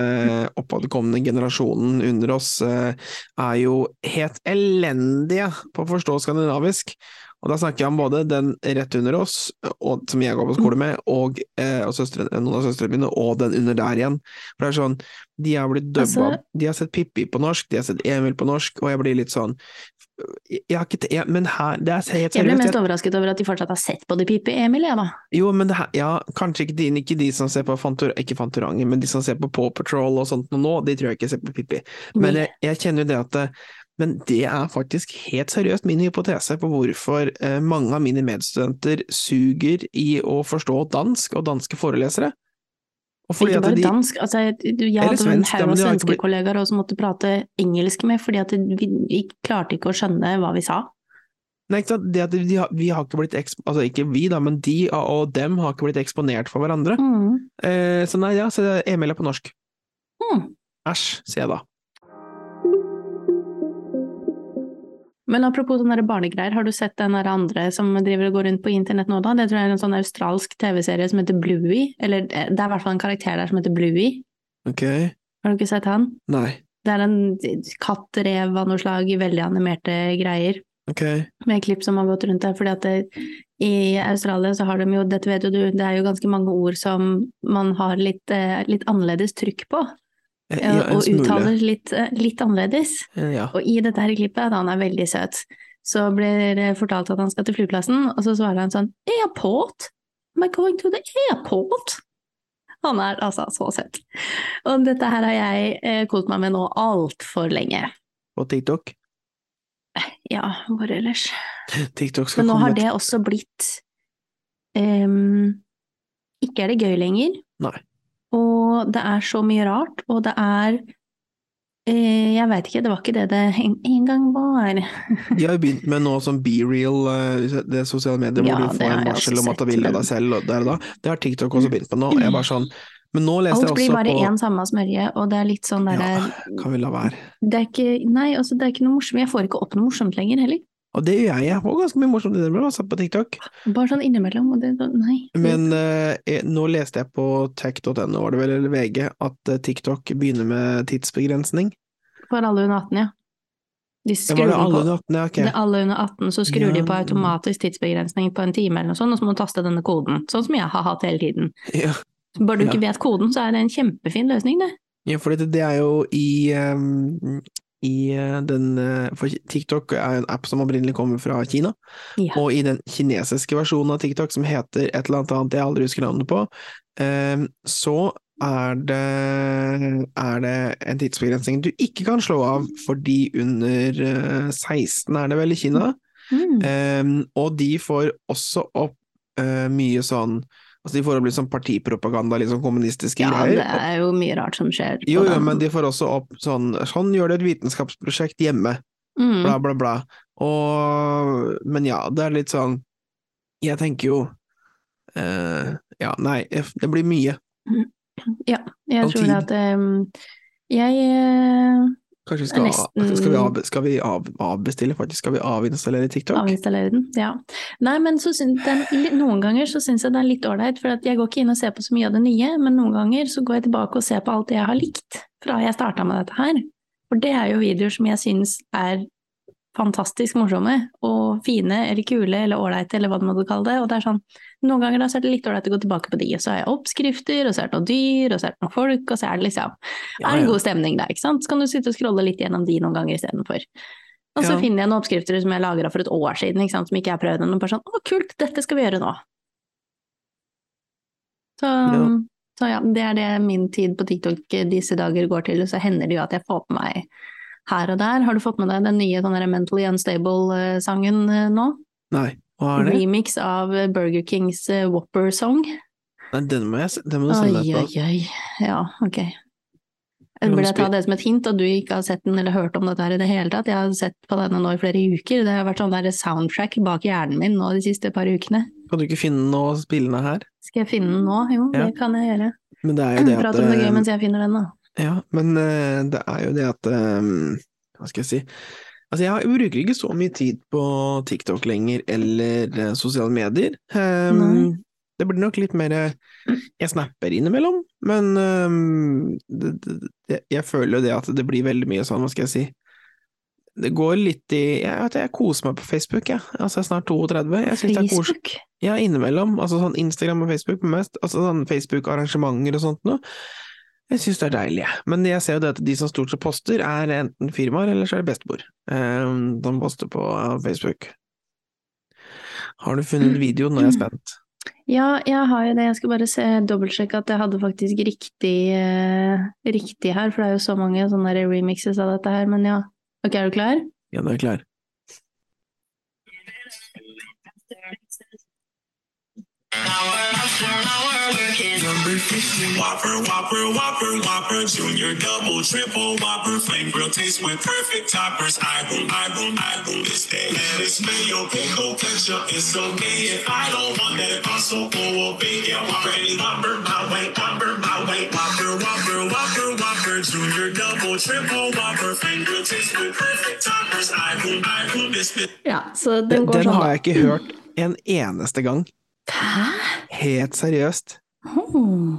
oppadkommende generasjonen under oss eh, er jo helt elendige på å forstå skandinavisk. Og da snakker jeg om både den rett under oss, og, som jeg går på skole med, og, eh, og søstre, noen av søstrene mine, og den under der igjen. For det er sånn, de har blitt dubba Altså- De har sett Pippi på norsk, de har sett Emil på norsk, og jeg blir litt sånn jeg, har ikke, jeg, Men her, det er helt Jeg ble seriøst. mest overrasket over at de fortsatt har sett på de pipe, Emil, jeg da. jo, men det her, ja, kanskje ikke de, ikke de som ser på Fantor, ikke Fantorangen, men de som ser på Paw Patrol og sånt nå, de tror jeg ikke ser på Pippi. Men jeg, jeg kjenner jo det at det- Men det er faktisk helt seriøst min hypotese på hvorfor eh, mange av mine medstudenter suger i å forstå dansk og danske forelesere. Og fordi Ikke bare de, dansk. Altså, jeg, jeg hadde en svensk, haug av svenske blitt- kollegaer også som måtte prate engelsk med, fordi at vi, vi klarte ikke å skjønne hva vi sa. Nei, ikke sant? Det at de vi har ikke blitt Altså ikke vi, da, men de og dem har ikke blitt eksponert for hverandre. Mm. Eh, så nei, ja, så Emil er på norsk. Mm. æsj, sier jeg da. Men apropos sånne barnegreier, har du sett den andre som driver og går rundt på internett nå, da? Det tror jeg er en sånn australsk TV-serie som heter Bluey. Eller eh, det er i hvert fall en karakter der som heter Bluey. Ok, Har du ikke sett han? nei, Det er en katt-rev av noe slag i veldig animerte greier. ok, Med klipp som har gått rundt der. fordi at det, i Australia så har de jo, dette vet jo du, det er jo ganske mange ord som man har litt, eh, litt annerledes trykk på. Eh, Ja, og uttaler litt, eh, litt annerledes. Eh, Ja, Og i dette her klippet, da han er veldig søt, så blir det fortalt at han skal til flyplassen, og så svarer han sånn Airport? Am I going to the airport? Han er altså så søt. Og dette her har jeg eh, kost meg med nå altfor lenge. Og TikTok. Ja, hvor ellers? TikTok skal Men nå komme har det også blitt um, Ikke er det gøy lenger. Nei. Og det er så mye rart, og det er eh, Jeg veit ikke, det var ikke det det en, en gang var. De har jo begynt med noe som BeReal, Real, det er sosiale medier, Ja, hvor du får en varsel om at du vil deg selv der og da. Det har TikTok også begynt med nå. Jeg bare sånn Men nå leste Alt jeg blir bare på én samme smørje, og det er litt sånn derre Ja, kan vi la være. Det er ikke Nei, altså, det er ikke noe morsomt. Jeg får ikke opp noe morsomt lenger heller. Og det gjør jeg. Jeg får ganske mye morsomt innimellom altså, på TikTok. Bare sånn innimellom, og det Nei. Men eh, jeg- nå leste jeg på tech.no, var det vel, eller VG, at eh, TikTok begynner med tidsbegrensning. For alle under 18, ja. De Ja, skrur det alle under 18? Ja, ok. Det er alle under 18, så skrur de på automatisk tidsbegrensning på en time eller noe sånt, og så må du taste denne koden. Sånn som jeg har hatt hele tiden. Ja. Bare du Ja. ikke vet koden, så er det en kjempefin løsning, det. Ja, for det, det er jo i, ehm, i eh, den eh, For TikTok er en app som opprinnelig kommer fra Kina, Ja. og i den kinesiske versjonen av TikTok som heter et eller annet annet jeg aldri husker navnet på, ehm, så er det, er det en tidsbegrensning du ikke kan slå av for de under eh, 16, er det vel, i Kina? Mm. Og de får også opp eh, mye sånn Altså de får opp sånn partipropaganda, litt sånn kommunistiske ja, greier. det er jo mye rart som skjer. Jo, jo, men de får også opp sånn Sånn gjør du et vitenskapsprosjekt hjemme, mm. bla, bla, bla. Og Men ja, det er litt sånn Jeg tenker jo eh, Ja, nei, det blir mye. Ja, jeg tror tid. at um, jeg eh, Kanskje skal, Nesten- skal vi, av, skal vi av, avbestille, faktisk? Skal vi avinstallere TikTok? avinstallere den. Ja. Nei, men den, noen ganger så syns jeg det er litt ålreit, for jeg går ikke inn og ser på så mye av det nye, men noen ganger så går jeg tilbake og ser på alt det jeg har likt fra jeg starta med dette her. For det er jo videoer som jeg syns er fantastisk morsomme og fine eller kule eller ålreite eller hva du måtte kalle det. Og det er sånn, noen ganger da så er det litt ålreit å gå tilbake på de, og så har jeg oppskrifter, og så er det noen dyr, og så er det noen folk, og så er det liksom Ja, er en god stemning der, ikke sant? Så kan du sitte og scrolle litt gjennom de noen ganger istedenfor. Og så Ja. finner jeg noen oppskrifter som jeg lagra for et år siden, ikke sant? som ikke jeg har prøvd ennå. Bare sånn 'Å, kult, dette skal vi gjøre nå'. Så Ja. så ja, det er det min tid på TikTok disse dager går til. og Så hender det jo at jeg får på meg her og der. Har du fått med deg den nye sånn Mentally Unstable-sangen eh, nå? Nei, hva er det? Remix av Burger Kings eh, Whopper-song. Nei, den må, jeg, den må du Oi, sende oi, meg på. oi. Ja, ok. Burde jeg ta det som et hint, at du ikke har sett den eller hørt om dette her i det hele tatt? Jeg har sett på denne nå i flere uker. Det har vært sånn der soundtrack bak hjernen min nå de siste par ukene. Kan du ikke finne noe spillende her? Skal jeg finne den nå? Jo, Ja. det kan jeg gjøre. Men det er jo det at Prat om det gøy eh, mens jeg finner den, da. Ja, men eh, det er jo det at eh, Hva skal jeg si? Altså, jeg bruker ikke så mye tid på TikTok lenger, eller eh, sosiale medier. Um, det blir nok litt mer Jeg snapper innimellom, men um, det, det, jeg føler jo det at det blir veldig mye sånn, hva skal jeg si Det går litt i Jeg, jeg koser meg på Facebook, jeg. Altså, jeg er snart 32. Jeg synes. Facebook? Ja, innimellom. Altså sånn Instagram og Facebook mest. Altså sånn Facebook-arrangementer og sånt noe. Jeg syns det er deilig, jeg. Men jeg ser jo det at de som stort sett poster, er enten firmaer, eller så er det bestemor. Um, de poster på eh, Facebook. Har du funnet videoen? Nå er jeg spent. Ja, jeg har jo det. Jeg skal bare se, dobbeltsjekke at jeg hadde faktisk riktig, eh, riktig her, for det er jo så mange sånne remixes av dette her, men ja. Ok, er du klar? Ja, nå er jeg klar. Number 15, Whopper, Whopper, Whopper, Whopper, Junior, Double, Triple, Whopper, Flame Grill taste with perfect toppers. I boom, I boom, I boom, this day. Lettuce, mayo, pickle, ketchup, it's okay if I don't want that. Also, go big, yeah, Whopper, any Whopper, my way, Whopper, my way, Whopper, Whopper, Whopper, Whopper, Junior, Double, Triple, Whopper, Flame Grill taste with perfect toppers. I boom, I boom, this day. Ja, så den går den har jeg ikke hørt en eneste gang. Hæ? Helt seriøst. Oh.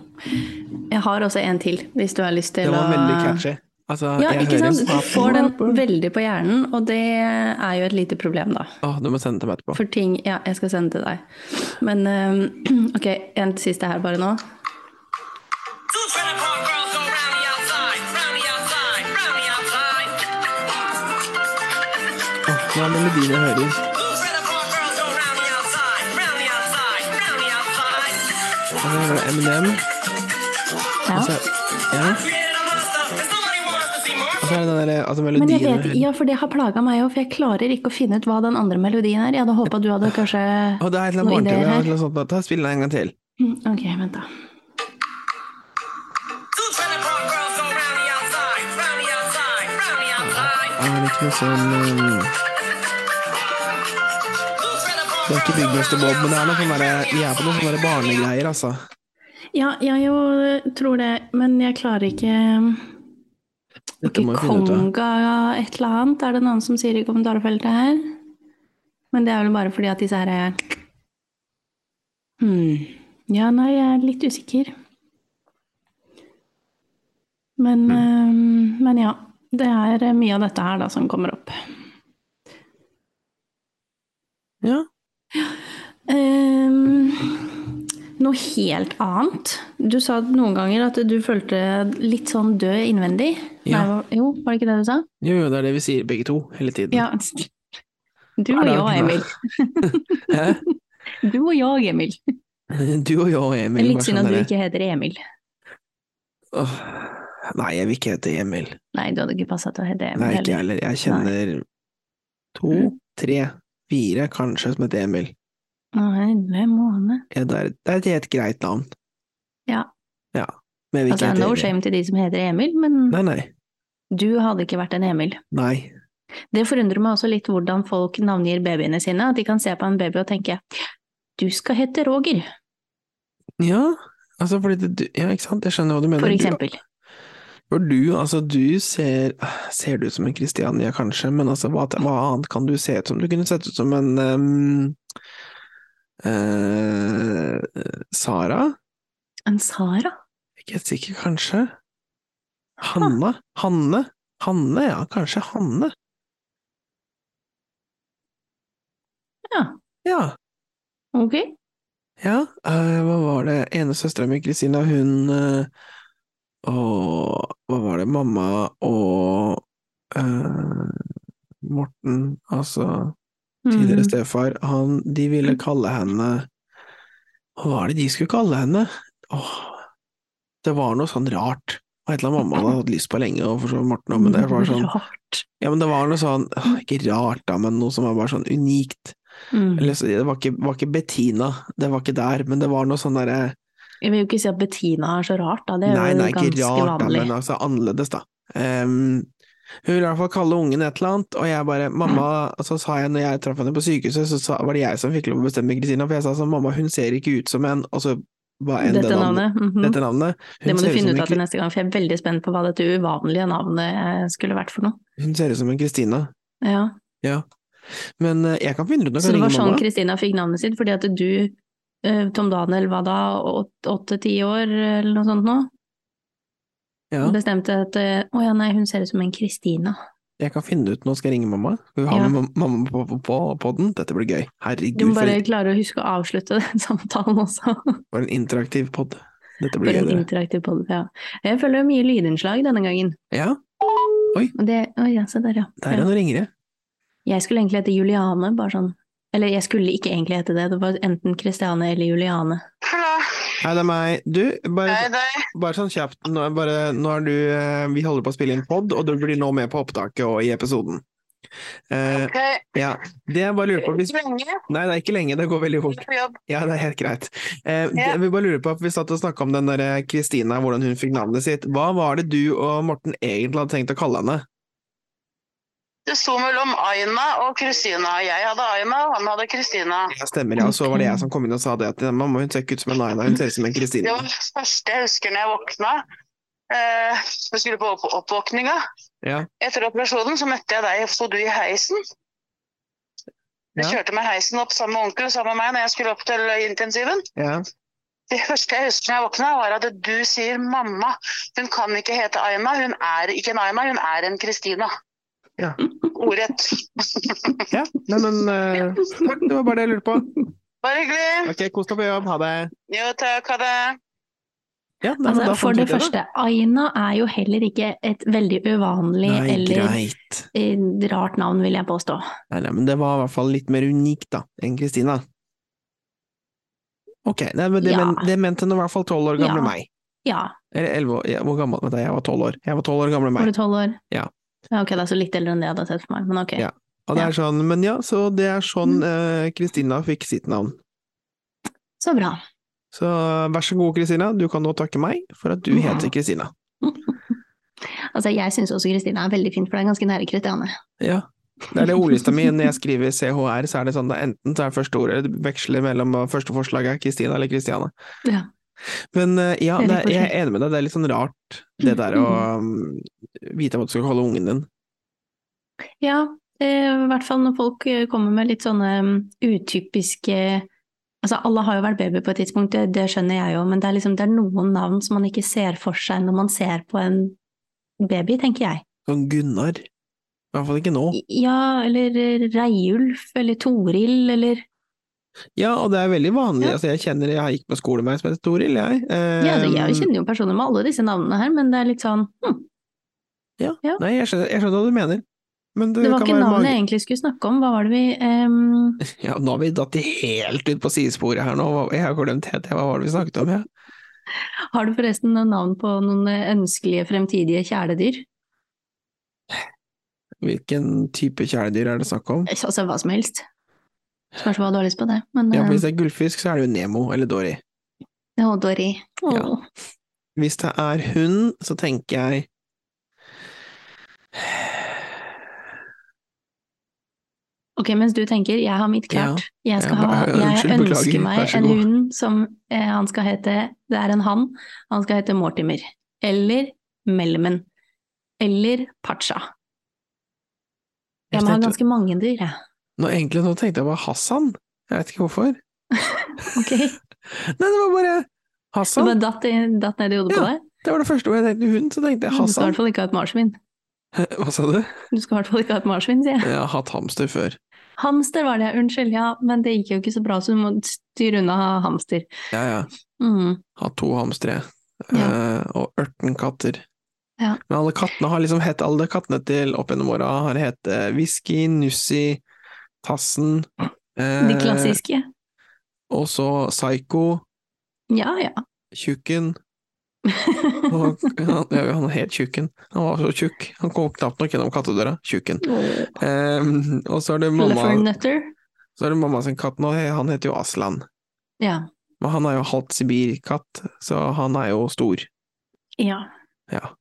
Jeg har også en til, hvis du har lyst til Den var å veldig catchy. Altså, Ja, jeg ikke hører sant? Du får den veldig på hjernen, og det er jo et lite problem, da. Oh, du må sende til meg etterpå. For ting Ja, jeg skal sende til deg. Men um, ok, en siste her bare nå. Oh, hva er melodien jeg hører? Så er det den der, altså Men jeg vet, ja, for det har plaga meg òg, for jeg klarer ikke å finne ut hva den andre melodien er. Jeg hadde håpa du hadde kanskje Å, det er et eller noen ideer her. noe sånt. Ta Spill den en gang til. Mm, Ok, vent da. Outside. Det er ikke noe sånn um, Det er ikke Big Buster Bob, men det er noe sånn Vi er på noen sånne barnegreier, altså. Ja, jeg jo tror det, men jeg klarer ikke Ikke konga et eller annet, er det noen som sier i kommentarfeltet her? Men det er vel bare fordi at disse her er hmm. Ja, nei, jeg er litt usikker. Men, mm. eh, men ja. Det er mye av dette her da som kommer opp. Ja. Ehm, noe helt annet. Du sa noen ganger at du følte litt sånn død innvendig. Ja. Nei, jo, var det ikke det du sa? Jo, jo, det er det vi sier begge to, hele tiden. Ja. Du og jeg, Emil. Du og jeg, Emil. Du og jeg Emil. litt synd at du ikke heter Emil. Oh, Nei, jeg vil ikke hete Emil. Nei, du hadde ikke passa til å hete Emil Nei, ikke jeg heller. Jeg kjenner to, tre, fire kanskje som heter Emil. Nei, måneder. måned? Ja, det, er, det er et helt greit navn. Ja. Ja. Altså, no Emil. shame til de som heter Emil, men Nei, nei. du hadde ikke vært en Emil. Nei. Det forundrer meg også litt hvordan folk navngir babyene sine. At de kan se på en baby og tenke du skal hete Roger, Ja, altså fordi det, du- Ja, ikke sant, jeg skjønner hva du mener. for Du- eksempel. For du, altså du ser Ser du ut som en Kristiania, kanskje, men altså hva, hva annet kan du se ut som? Du kunne sett ut som en um, uh, Sara? En Sara? Ikke helt sikker, kanskje? Hanna? Hanne? Hanne, ja, kanskje Hanne? Ja, Ja. ok. Ja, uh, hva var det? Ene søstera mi, Kristina, hun eh, Og hva var det? Mamma og eh, Morten, altså tidligere Mm. stefar, han, de ville kalle henne Hva var det de skulle kalle henne? Åh, det var noe sånn rart. Og et eller annet mamma hadde hatt lyst på lenge, og for så Morten òg, men det var sånn Rart. Ja, men det var noe sånn Ikke rart, da, men noe som var bare sånn unikt. Mm. Eller, det var ikke, var ikke Bettina, det var ikke der, men det var noe sånn derre Jeg vil jo ikke si at Bettina er så rart, da. Det er Nei, jo nei, ikke ganske rart, da, men altså annerledes, da. Um, hun ville i hvert fall kalle ungen et eller annet, og jeg bare Mamma, mm. så sa jeg når jeg traff henne på sykehuset, så sa, var det jeg som fikk lov å bestemme Kristina, for jeg sa sånn Mamma, hun ser ikke ut som en Og så hva enn Dette det navnet. Mm -hmm. Dette navnet. Det må du finne ut av til neste gang, for jeg er veldig spent på hva dette uvanlige navnet eh, skulle vært for noe. Hun ser ut som en Kristina. Ja. Ja. Men eh, jeg kan finne ut noe, Så det var sånn. Kristina fikk navnet sitt, fordi at du, Tom Daniel, var da åtte-ti år eller noe sånt nå? Ja, Bestemte at eh, å ja, nei, hun ser ut som en Kristina. jeg kan finne ut Nå skal jeg ringe mamma. Skal vi ha Ja. med mamma på, på, på podden? Dette blir gøy. Herregud, Du må for, bare klare å huske å avslutte den samtalen også. for en interaktiv pod. Dette For blir gøy, En interaktiv podd, ja. Jeg føler det er mye lydinnslag denne gangen. Ja, Og det, å ja, se der, ja. der er ja. noen ringere. Jeg skulle egentlig hete Juliane, bare sånn. Eller jeg skulle ikke egentlig hete det, det var enten Kristiane eller Juliane. Hallo. Hei, det er meg. Du, bare, Hei, bare sånn kjapt, nå er, bare, nå er du eh, Vi holder på å spille inn pod, og du blir nå med på opptaket og i episoden. Uh, Ok, ja, det jeg bare lurer på hvis... ikke lenge. Nei, det er ikke lenge, det går veldig fort. Ja, det er helt greit. Eh, det- Vi bare lurer på, Vi satt og snakka om den der Kristina, hvordan hun fikk navnet sitt. Hva var det du og Morten egentlig hadde tenkt å kalle henne? Det sto mellom Aina og Kristina. Jeg hadde Aina, og han hadde Kristina. Ja, stemmer, ja. Så var det jeg som kom inn og sa det at mamma hun ser ikke ut som en Aina, hun ser ut som en Kristina. Det var det første jeg husker når jeg våkna. Eh, jeg skulle på opp oppvåkninga. Ja. Etter operasjonen så møtte jeg deg, sto du i heisen. Jeg Ja. kjørte med heisen opp sammen med onkel sammen med meg når jeg skulle opp til intensiven. Ja. Det første jeg husker når jeg våkna, var at du sier mamma. Hun kan ikke hete Aina, hun er ikke en Aina, hun er en Kristina. Ja. Ordrett. ja. Nei, men uh, takk, det var bare det jeg lurte på. Bare hyggelig. Ok, kos deg på jobb, ha det. Jo takk, ha det. Ja, nei, Altså, for det første, Aina er jo heller ikke et veldig uvanlig Nei, eller greit. rart navn, vil jeg påstå. Nei, nei, men det var i hvert fall litt mer unikt, da, enn Kristina. Ok, nei, men det, Ja. men, det mente nå i hvert fall tolv år gamle Ja. meg. Ja, Eller elleve år, ja, hvor gammel Vent, da, jeg var tolv år. Jeg var tolv år gamle var meg. du tolv år? Ja. Ok, det er så litt eldre enn det jeg hadde sett for meg, men ok. Ja. Og det er sånn, men ja, så det er sånn eh, Kristina fikk sitt navn. Så bra. Så vær så god, Kristina, du kan nå takke meg for at du Ja. heter Kristina. Altså, jeg syns også Kristina er veldig fint, for det er ganske nære Kristiane. Ja. Det er det ordlista mi. Når jeg skriver CHR, så er det sånn at enten så er første ordet det veksler mellom første forslaget er Kristina eller Kristiane. Ja. Men uh, ja, Det er jeg er enig med deg, det er litt sånn rart det der å um, vite hva du skal kalle ungen din. Ja, eh, i hvert fall når folk eh, kommer med litt sånne mm, utypiske Altså, alle har jo vært baby på et tidspunkt, det, det skjønner jeg jo, men det er liksom det er noen navn som man ikke ser for seg når man ser på en baby, tenker jeg. Sånn Gunnar. I hvert fall ikke nå. Ja, eller Reiulf, eller Toril, eller Ja, og det er veldig vanlig. Ja. Altså, jeg kjenner jeg gikk på skole med en som heter Toril, jeg. Ja, altså, jeg Um, kjenner jo personer med alle disse navnene her, men det er litt sånn hm, ja. ja. Nei, jeg skjønner, jeg skjønner hva du mener. Men det, Det var kan ikke navnet jeg egentlig skulle snakke om, hva var det vi um... Ja, nå har vi datt helt ut på sidesporet her nå. Jeg har glemt helt hva var det vi snakket om, ja. Har du forresten noen navn på noen eh, ønskelige fremtidige kjæledyr? Hvilken type kjæledyr er det snakk om? Altså hva som helst. Spørs hva du har lyst på det, men Ja, eh, Hvis det er gullfisk, så er det jo Nemo eller Dory. Å, Dory. Ja. Hvis det er hund, så tenker jeg Ok, mens du tenker, jeg har mitt klart. Jeg, skal Ja, ha, jeg unnskyld, ønsker beklager. Meg en hund som eh, han skal hete Det er en han. Han skal hete Mortimer. Eller Melmen. Eller Pacha. Jeg Jeg må ha ganske mange dyr, jeg. Nå, Egentlig nå tenkte jeg bare Hassan. Jeg vet ikke hvorfor. Ok? Nei, det var bare Det Hassan. bare datt, i- datt ned i hodet på deg? Det var det første ordet jeg tenkte hund, så tenkte jeg Hassan. Du skal i hvert fall ikke ha et marsvin. Hva sa du? Du skal i hvert fall ikke ha et marsvin, sier jeg. Jeg har hatt hamster før. Hamster var det, unnskyld, ja, men det gikk jo ikke så bra, så du må styre unna hamster. Ja, ja. Mm. Hatt to hamstere. Ja. uh, og 18 katter. Ja. Men alle kattene har liksom hett Alle kattene til opp gjennom åra har hett uh, Whisky, Nussi, Tassen eh, De klassiske. Og så Psycho, Ja, ja. Tjukken han, han het Tjukken. Han var så tjukk. Han kom knapt nok gjennom kattedøra. Tjukken. Eh, og så er det mamma Så er det mamma sin katt nå. Han heter jo Aslan. Ja. Men han er jo halvt sibirkatt, så han er jo stor. ja. Ja.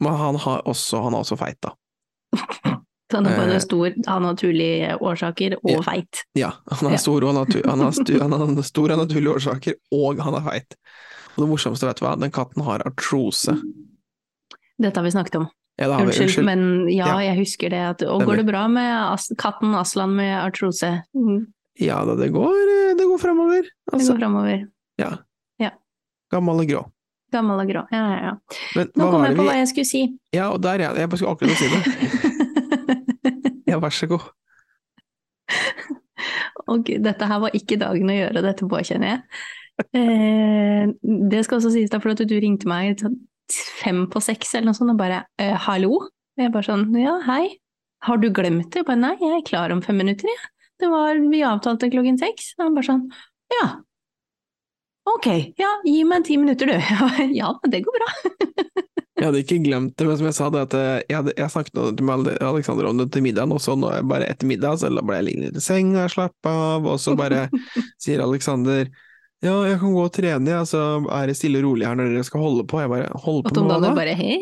Men han har også, han er også feit, da. Han er både Eh, stor av naturlige årsaker og ja. feit. Ja, han er stor og natu han er stu han er stor av naturlige årsaker, og han er feit. Og det morsomste, vet du hva, den katten har artrose. Dette har vi snakket om. Ja, det har vi, Unnskyld, unnskyld. men ja, Ja. jeg husker det. At, og går det bra med as katten Aslan med artrose? Mm, Ja da, det går, det går fremover. Det Altså, går framover. ja. Ja. Gammel og grå. Gammel og grå. Ja, ja, ja. Men Nå kom jeg på vi hva jeg skulle si. Ja, og der, ja. Jeg skulle akkurat si det. Vær så god. Og dette her var ikke dagen å gjøre dette på, kjenner jeg. Eh, det skal også sies da, for at du ringte meg sånn fem på seks eller noe sånt, og bare eh, 'hallo'? Og jeg bare sånn 'ja, hei'. Har du glemt det? Jeg bare 'nei, jeg er klar om fem minutter', jeg. Det var, vi avtalte klokken seks. Og han bare sånn 'ja'. Ok, ja, gi meg ti minutter du. Bare, ja, det går bra. Jeg hadde ikke glemt det, men som jeg sa, det at jeg, hadde, jeg snakket med Ale- Alexander om det til middagen, og så nå er bare etter middag så ble jeg liggende i senga, slappe av, og så bare sier Alexander ja, jeg kan gå og trene, jeg, så er det stille og rolig her når dere skal holde på. Jeg bare holder på med hva da? bare hei.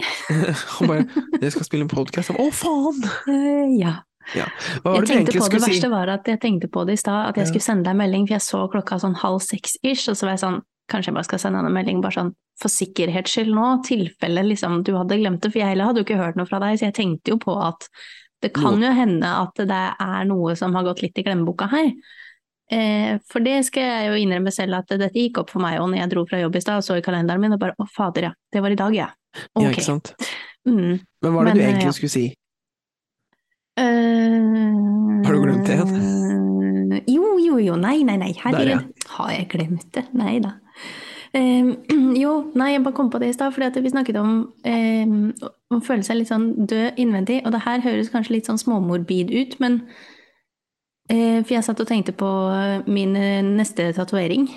Han bare dere skal spille en podkast. Å, faen! Uh, ja. Det Jeg tenkte på det verste si? var at jeg tenkte på det i stad, at jeg Ja. skulle sende deg en melding, for jeg så klokka sånn halv seks-ish, og så var jeg sånn, kanskje jeg bare skal sende deg en melding bare sånn for sikkerhets skyld nå, tilfelle liksom du hadde glemt det, for jeg heller hadde jo ikke hørt noe fra deg, så jeg tenkte jo på at det kan jo hende at det er noe som har gått litt i glemmeboka her. Eh, for det skal jeg jo innrømme selv at dette gikk opp for meg, og når jeg dro fra jobb i stad og så i kalenderen min, og bare å fader ja, det var i dag ja. Ja, ikke sant? Mm. Men hva er det Men, du egentlig ja. skulle si? Uh, Har du glemt det igjen? Jo, jo, jo, nei, nei, nei, Der, herregud. Har jeg glemt det? Nei da. Eh, jo, nei, jeg bare kom på det i stad, fordi vi snakket om eh, å føle seg litt sånn død innvendig, og det her høres kanskje litt sånn småmorbid ut, men eh, For jeg satt og tenkte på min eh, neste tatovering,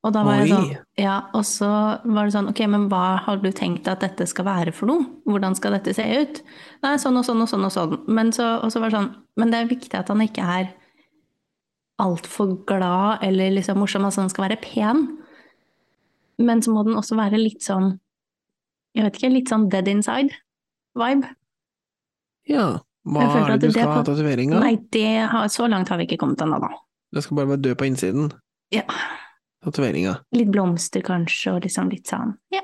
og da var jeg sånn Ja, og så var det sånn, ok, men hva har du tenkt at dette skal være for noe? Hvordan skal dette se ut? Nei, sånn og sånn og sånn og sånn. Men så, og så var det sånn, men det er viktig at han ikke er altfor glad eller liksom morsom, altså han skal være pen. Men så må den også være litt sånn, jeg vet ikke, litt sånn dead inside-vibe. Ja, hva er det du skal ha kan- tatovering av? Nei, det har, så langt har vi ikke kommet ennå, da. Det skal bare være død på innsiden. Ja, Tatoveringa. litt blomster kanskje, og liksom litt sånn, ja.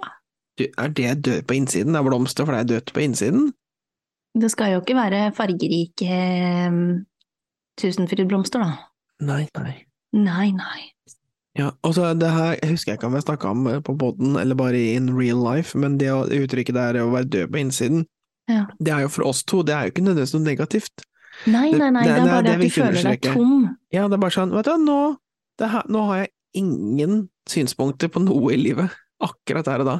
Du, Er det død på innsiden? Det er blomster, for det er dødt på innsiden? Det skal jo ikke være fargerike um, tusenfrydblomster, da. Nei, nei. Nei, nei. Ja, og så det her, jeg husker ikke om jeg snakka om eh, på poden, eller bare in real life, men det å- uttrykket der å være død på innsiden, Ja. det er jo for oss to, det er jo ikke nødvendigvis noe negativt. Nei, nei, nei, det- det er bare det det at du føler deg tom. Ja, det er bare sånn, vet du nå, det her, nå har jeg ingen synspunkter på noe i livet, akkurat der og da.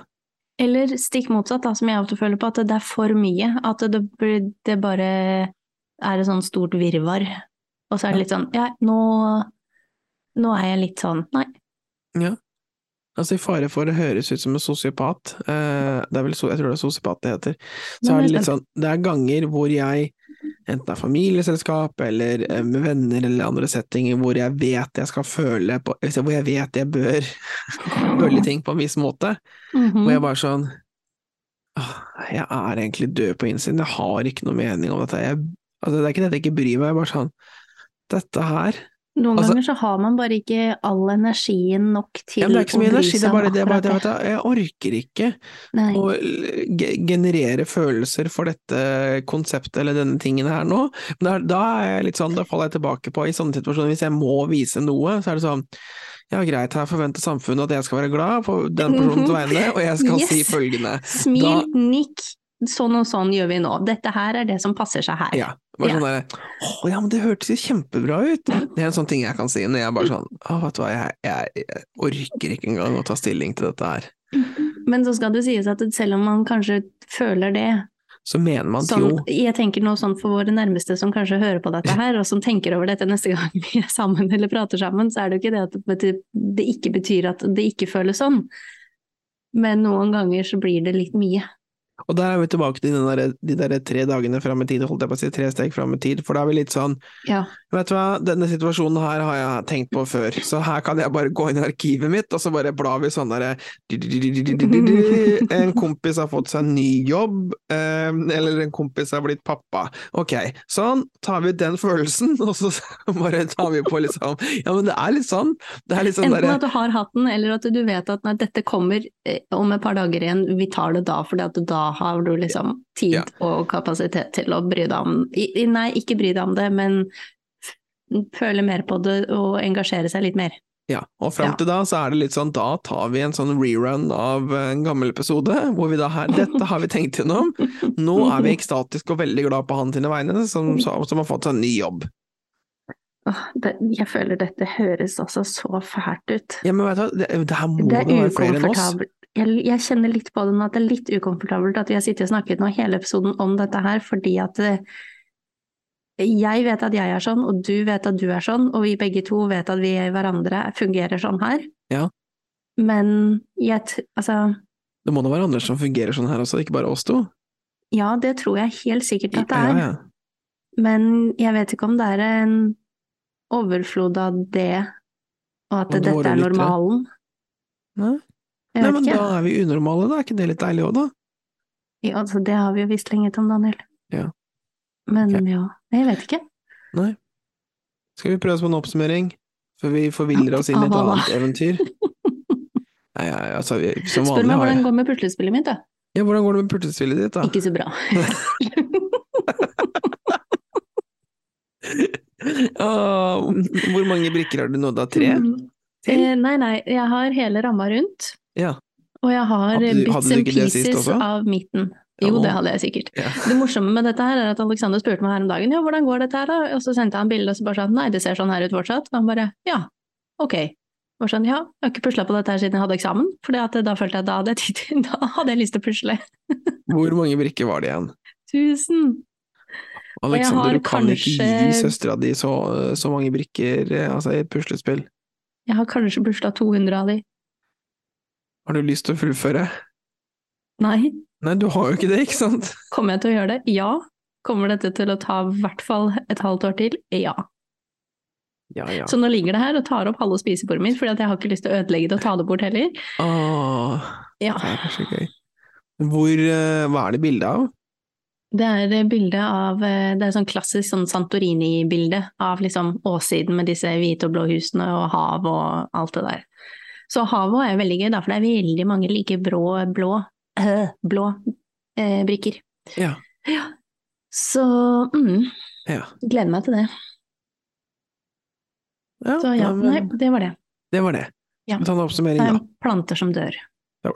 Eller stikk motsatt, da, som jeg ofte føler på, at det er for mye. At det, det bare er et sånn stort virvar. Og så er det litt sånn, ja, nå, nå er jeg litt sånn, nei. Ja. Altså, i fare for å høres ut som en sosiopat, eh, det er vel, so jeg tror det er sosiopat det heter, så er det litt sånn, det er ganger hvor jeg, enten er familieselskap eller eh, med venner eller andre settinger, hvor jeg vet jeg skal føle på, altså, hvor jeg vet jeg bør føle ting på en viss måte, Mhm. hvor jeg bare sånn, jeg er egentlig død på innsiden, jeg har ikke noe mening om dette, jeg, altså, det er ikke det at jeg ikke bryr meg, jeg bare sånn, dette her, Noen altså- ganger så har man bare ikke all energien nok til ja, men det er ikke så mye energi, det er bare det, bare det, jeg orker ikke Nei. å generere følelser for dette konseptet eller denne tingen her nå. Men da, da er jeg litt sånn, da faller jeg tilbake på i sånne situasjoner, hvis jeg må vise noe, så er det sånn ja, greit, her forventer samfunnet at jeg skal være glad på den personens vegne, og jeg skal Yes. si følgende. Smil, Da- nikk, sånn og sånn gjør vi nå. Dette her er det som passer seg her. Ja, bare Ja. sånn der, å ja, men det hørtes jo kjempebra ut. Det er en sånn ting jeg kan si når jeg bare sånn, å, vet du hva, jeg, jeg, jeg orker ikke engang å ta stilling til dette her. Men så skal det sies at selv om man kanskje føler det, Så mener man sånn, jo, jeg tenker noe sånn for våre nærmeste som kanskje hører på dette her, og som tenker over dette neste gang vi er sammen eller prater sammen, så er det jo ikke det at det ikke betyr at det ikke føles sånn. Men noen ganger så blir det litt mye. Og der er vi tilbake til der, de der tre dagene fram i tid, holdt jeg på å si, tre steg fram i tid, for da er vi litt sånn, Ja. Vet du hva, denne situasjonen her har jeg tenkt på før, så her kan jeg bare gå inn i arkivet mitt, og så bare blar vi sånn derre En kompis har fått seg ny jobb, eh, eller en kompis har blitt pappa. Ok, sånn, tar vi den følelsen, og så bare tar vi på liksom Ja, men det er litt sånn, det er litt sånn Enten at du har hatt den, eller at du vet at nei, dette kommer eh, om et par dager igjen, vi tar det da, fordi at da har du liksom tid Ja. og kapasitet til å bry deg om Nei, ikke bry deg om det, men føle mer på det og engasjere seg litt mer. Ja, og fram Ja. til da så er det litt sånn, da tar vi en sånn rerun av en gammel episode, hvor vi da her, dette har vi tenkt gjennom, nå er vi ekstatiske og veldig glad på han sine vegne, som, som har fått seg en ny jobb. Jeg føler dette høres altså så fælt ut. Ja, men vet du, det, det her må Det det være flere enn oss. Jeg, jeg kjenner litt på det nå, at det er litt ukomfortabelt at vi har sittet og snakket nå hele episoden om dette her, fordi at eh, jeg vet at jeg er sånn, og du vet at du er sånn, og vi begge to vet at vi hverandre fungerer sånn her. Ja. Men jeg, altså, Det må da være andre som fungerer sånn her også, ikke bare oss to? Ja, det tror jeg helt sikkert at det er, ja. men jeg vet ikke om det er en overflod av det, og at Og dette er normalen. Nei, Nei men ikke. da er vi unormale, da. Er ikke det litt deilig òg, da? Ja, altså, det har vi jo visst lenge, Tom Daniel. Ja. Men okay. ja, jeg vet ikke. Skal vi prøve oss på en oppsummering? Før vi forviller oss inn i et annet eventyr? Nei, ja, altså, som Spør meg hvordan det går med puslespillet mitt, da. Ja, hvordan går det med puslespillet ditt, da? Ikke så bra. Åh, hvor mange brikker har du nådd av? Tre? Til? Eh, nei, nei, jeg har hele ramma rundt, Ja. og jeg har Hadde bits and pieces av midten. Jo, det hadde jeg sikkert. ja. Det morsomme med dette her er at Alexander spurte meg her om dagen ja, hvordan går dette her da? Og så sendte han bilde og så bare sånn nei, det ser sånn her ut fortsatt. Og han bare ja, ok. Var sånn ja, jeg har ikke pusla på dette her siden jeg hadde eksamen, for da følte jeg at da hadde jeg, tid da hadde jeg lyst til å pusle. Hvor mange brikker var det igjen? Tusen! Alexander, du kan ikke gi kanskje- søstera di så, så mange brikker eh, altså, i et puslespill. Jeg har kanskje pusla 200 av de. Har du lyst til å fullføre? Nei, Nei, du har jo ikke det, ikke sant? kommer jeg til å gjøre det? Ja. Kommer dette til å ta i hvert fall et halvt år til? Ja. Ja, ja. Så nå ligger det her og tar opp halve spisebordet mitt, fordi jeg har ikke lyst til å ødelegge det og ta det bort heller. Åh, Ja. det er kanskje gøy. Hvor, eh, hva er det bilde av? Det er bilde av eh, Det er sånn klassisk sånn Santorini-bilde av liksom åssiden med disse hvite og blå husene og hav og alt det der. Så havet er veldig gøy, da, for det er veldig mange like brå, blå, blå eh, brikker. Ja. Ja. Så mm, Ja. gleder meg til det. ja, Så ja, nei, det var det. Det var det. Ja. Ta en oppsummering, Det er planter som dør.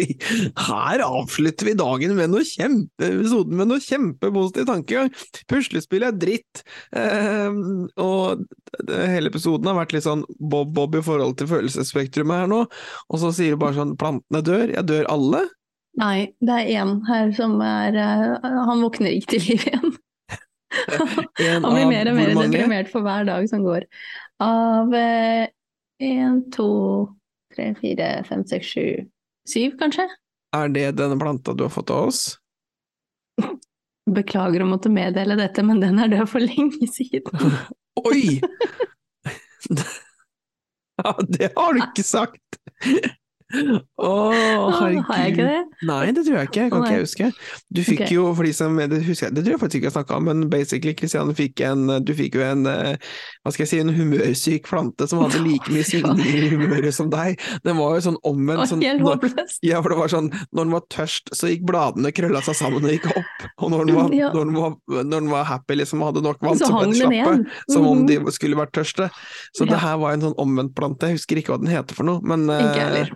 Her avslutter vi dagen med noe kjempe, episoden med noe kjempepositiv tankegang. Puslespill er dritt, eh, og hele episoden har vært litt sånn bob-bob i forhold til følelsesspektrumet her nå, og så sier du bare sånn plantene dør, jeg dør alle? Nei, det er én her som er eh, Han våkner ikke til liv igjen. Han blir mer og mer deprimert for hver dag som går. Av én, to, tre, fire, fem, seks, sju, syv, kanskje? Er det denne planta du har fått av oss? Beklager å måtte meddele dette, men den er død for lenge siden. Oi! Ja, det har du ikke sagt! Å, herregud. Har jeg ikke det? Nei, det tror jeg ikke, kan ikke jeg huske. Du fikk okay. jo, for de som det husker jeg, det tror jeg faktisk ikke jeg snakka om, men basically, Kristian, fikk en, du fikk jo en, eh, hva skal jeg si, en humørsyk plante som hadde like mye svingninger i humøret som deg. Den var jo sånn omvendt. Sånn, når, ja, for det var sånn, når den var tørst, så gikk bladene krølla seg sammen og gikk opp, og når den var, Ja. når den var, når den var happy, liksom, hadde nok vann, Så så den slappe, ned. som om de skulle vært tørste. Så Ja. det her var en sånn omvendt plante, jeg husker ikke hva den heter for noe, men eh, Ikke heller.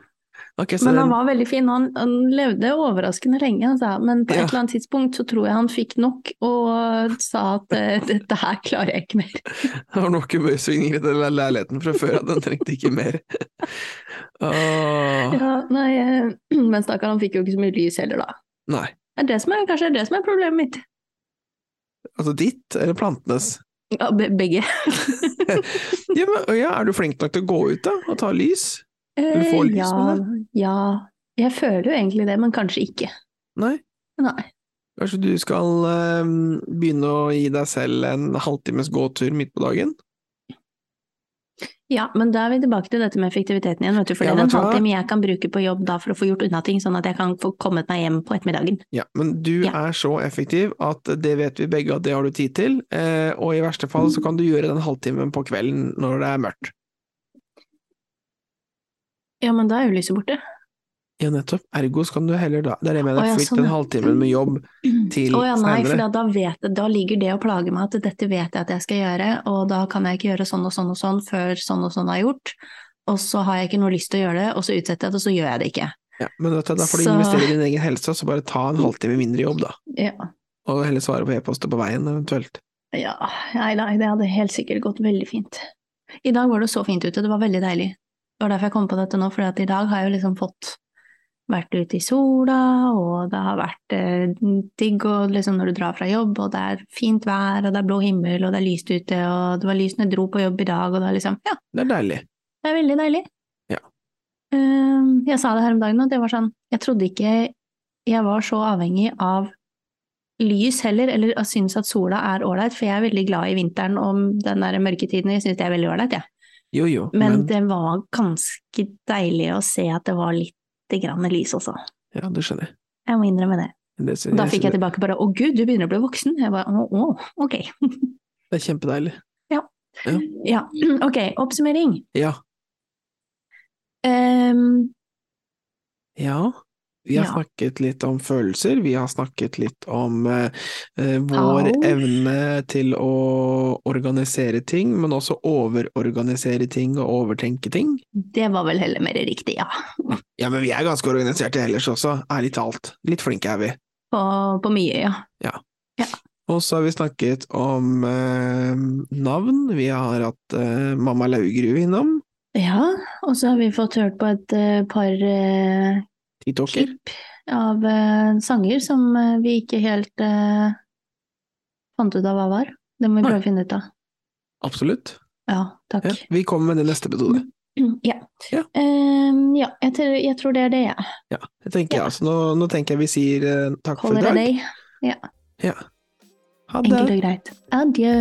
Ok, så Men han var veldig fin, han, han levde overraskende lenge, altså. men på et Ja. eller annet tidspunkt så tror jeg han fikk nok og sa at eh, dette her klarer jeg ikke mer. Det var nok humørsvingninger i den leiligheten fra før, at den trengte ikke mer. oh. Ja, nei, eh, men stakkar, han fikk jo ikke så mye lys heller, da. nei. Det er det som er, kanskje det som er problemet mitt. Altså ditt, eller plantenes? Ja, be begge. Ja, men, ja, er du flink nok til å gå ut da, og ta lys? Eller får Eh, lys ja, med ja, jeg føler jo egentlig det, men kanskje ikke. Nei? Nei. Kanskje du skal eh, begynne å gi deg selv en halvtimes gåtur midt på dagen? Ja, men da er vi tilbake til dette med effektiviteten igjen, vet du. For Ja, det er en halvtime jeg kan bruke på jobb da for å få gjort unna ting, sånn at jeg kan få kommet meg hjem på ettermiddagen. Ja, men du Ja. er så effektiv at det vet vi begge at det har du tid til, eh, og i verste fall så kan du gjøre den halvtimen på kvelden når det er mørkt. Ja, men da er jo lyset borte. Ja, nettopp. Ergo så kan du heller da Det er det jeg mener, Å, ja, flytt sånn, den halvtimen med jobb til Å ja, nei, for da, da, vet, da ligger det å plage meg at dette vet jeg at jeg skal gjøre, og da kan jeg ikke gjøre sånn og sånn og sånn før sånn og sånn er gjort, og så har jeg ikke noe lyst til å gjøre det, og så utsetter jeg det, og så gjør jeg det ikke. Ja, men vet du, da får du Så- investere i din egen helse, så bare ta en halvtime mindre jobb, da. Ja. Og heller svare på e-poster på veien, eventuelt. Ja, nei, nei, det hadde helt sikkert gått veldig fint. I dag var det så fint ute, det var veldig deilig. Det var derfor jeg kom på dette nå, for i dag har jeg jo liksom fått vært ute i sola, og det har vært eh, digg og liksom når du drar fra jobb, og det er fint vær, og det er blå himmel, og det er lyst ute, og det var lyst når jeg dro på jobb i dag, og det er liksom, ja, Det er deilig. det er veldig deilig. Eh, Jeg sa det her om dagen, og det var sånn Jeg trodde ikke jeg var så avhengig av lys heller, eller synes at sola er ålreit, for jeg er veldig glad i vinteren og den der mørketiden, jeg synes det er veldig ålreit, jeg. Jo, jo, Men, men, det var ganske deilig å se at det var litt grann lys også. Ja, det skjønner jeg. Jeg må innrømme det. Det, da fikk jeg tilbake bare 'Å gud, du begynner å bli voksen'. Jeg bare 'Å, å, ok'. Det er kjempedeilig. Ja, ok. Oppsummering. Ja. Um, Ja. Vi har Ja. snakket litt om følelser, vi har snakket litt om eh, eh, vår Au. evne til å organisere ting, men også overorganisere ting og overtenke ting. det var vel heller mer riktig, ja. Ja, men vi er ganske organiserte ellers også, ærlig talt. Litt flinke er vi. På, på mye, ja. Og så har vi snakket om eh, navn, vi har hatt eh, Mamma Laugerud innom, Ja, og så har vi fått hørt på et eh, par eh, TikToker. klipp av uh, sanger som uh, vi ikke helt uh, fant ut av hva var. Det må vi prøve å finne ut av. Absolutt. Ja, takk. Ja, vi kommer med det neste episode. Ja. Ja. Ehm, ja jeg, tror, jeg tror det er det, jeg. Ja, det tenker Ja. jeg. Altså, nå, nå tenker jeg vi sier takk for i Holder dag. deg. Ja. Ha det. Enkelt og greit. Adjø.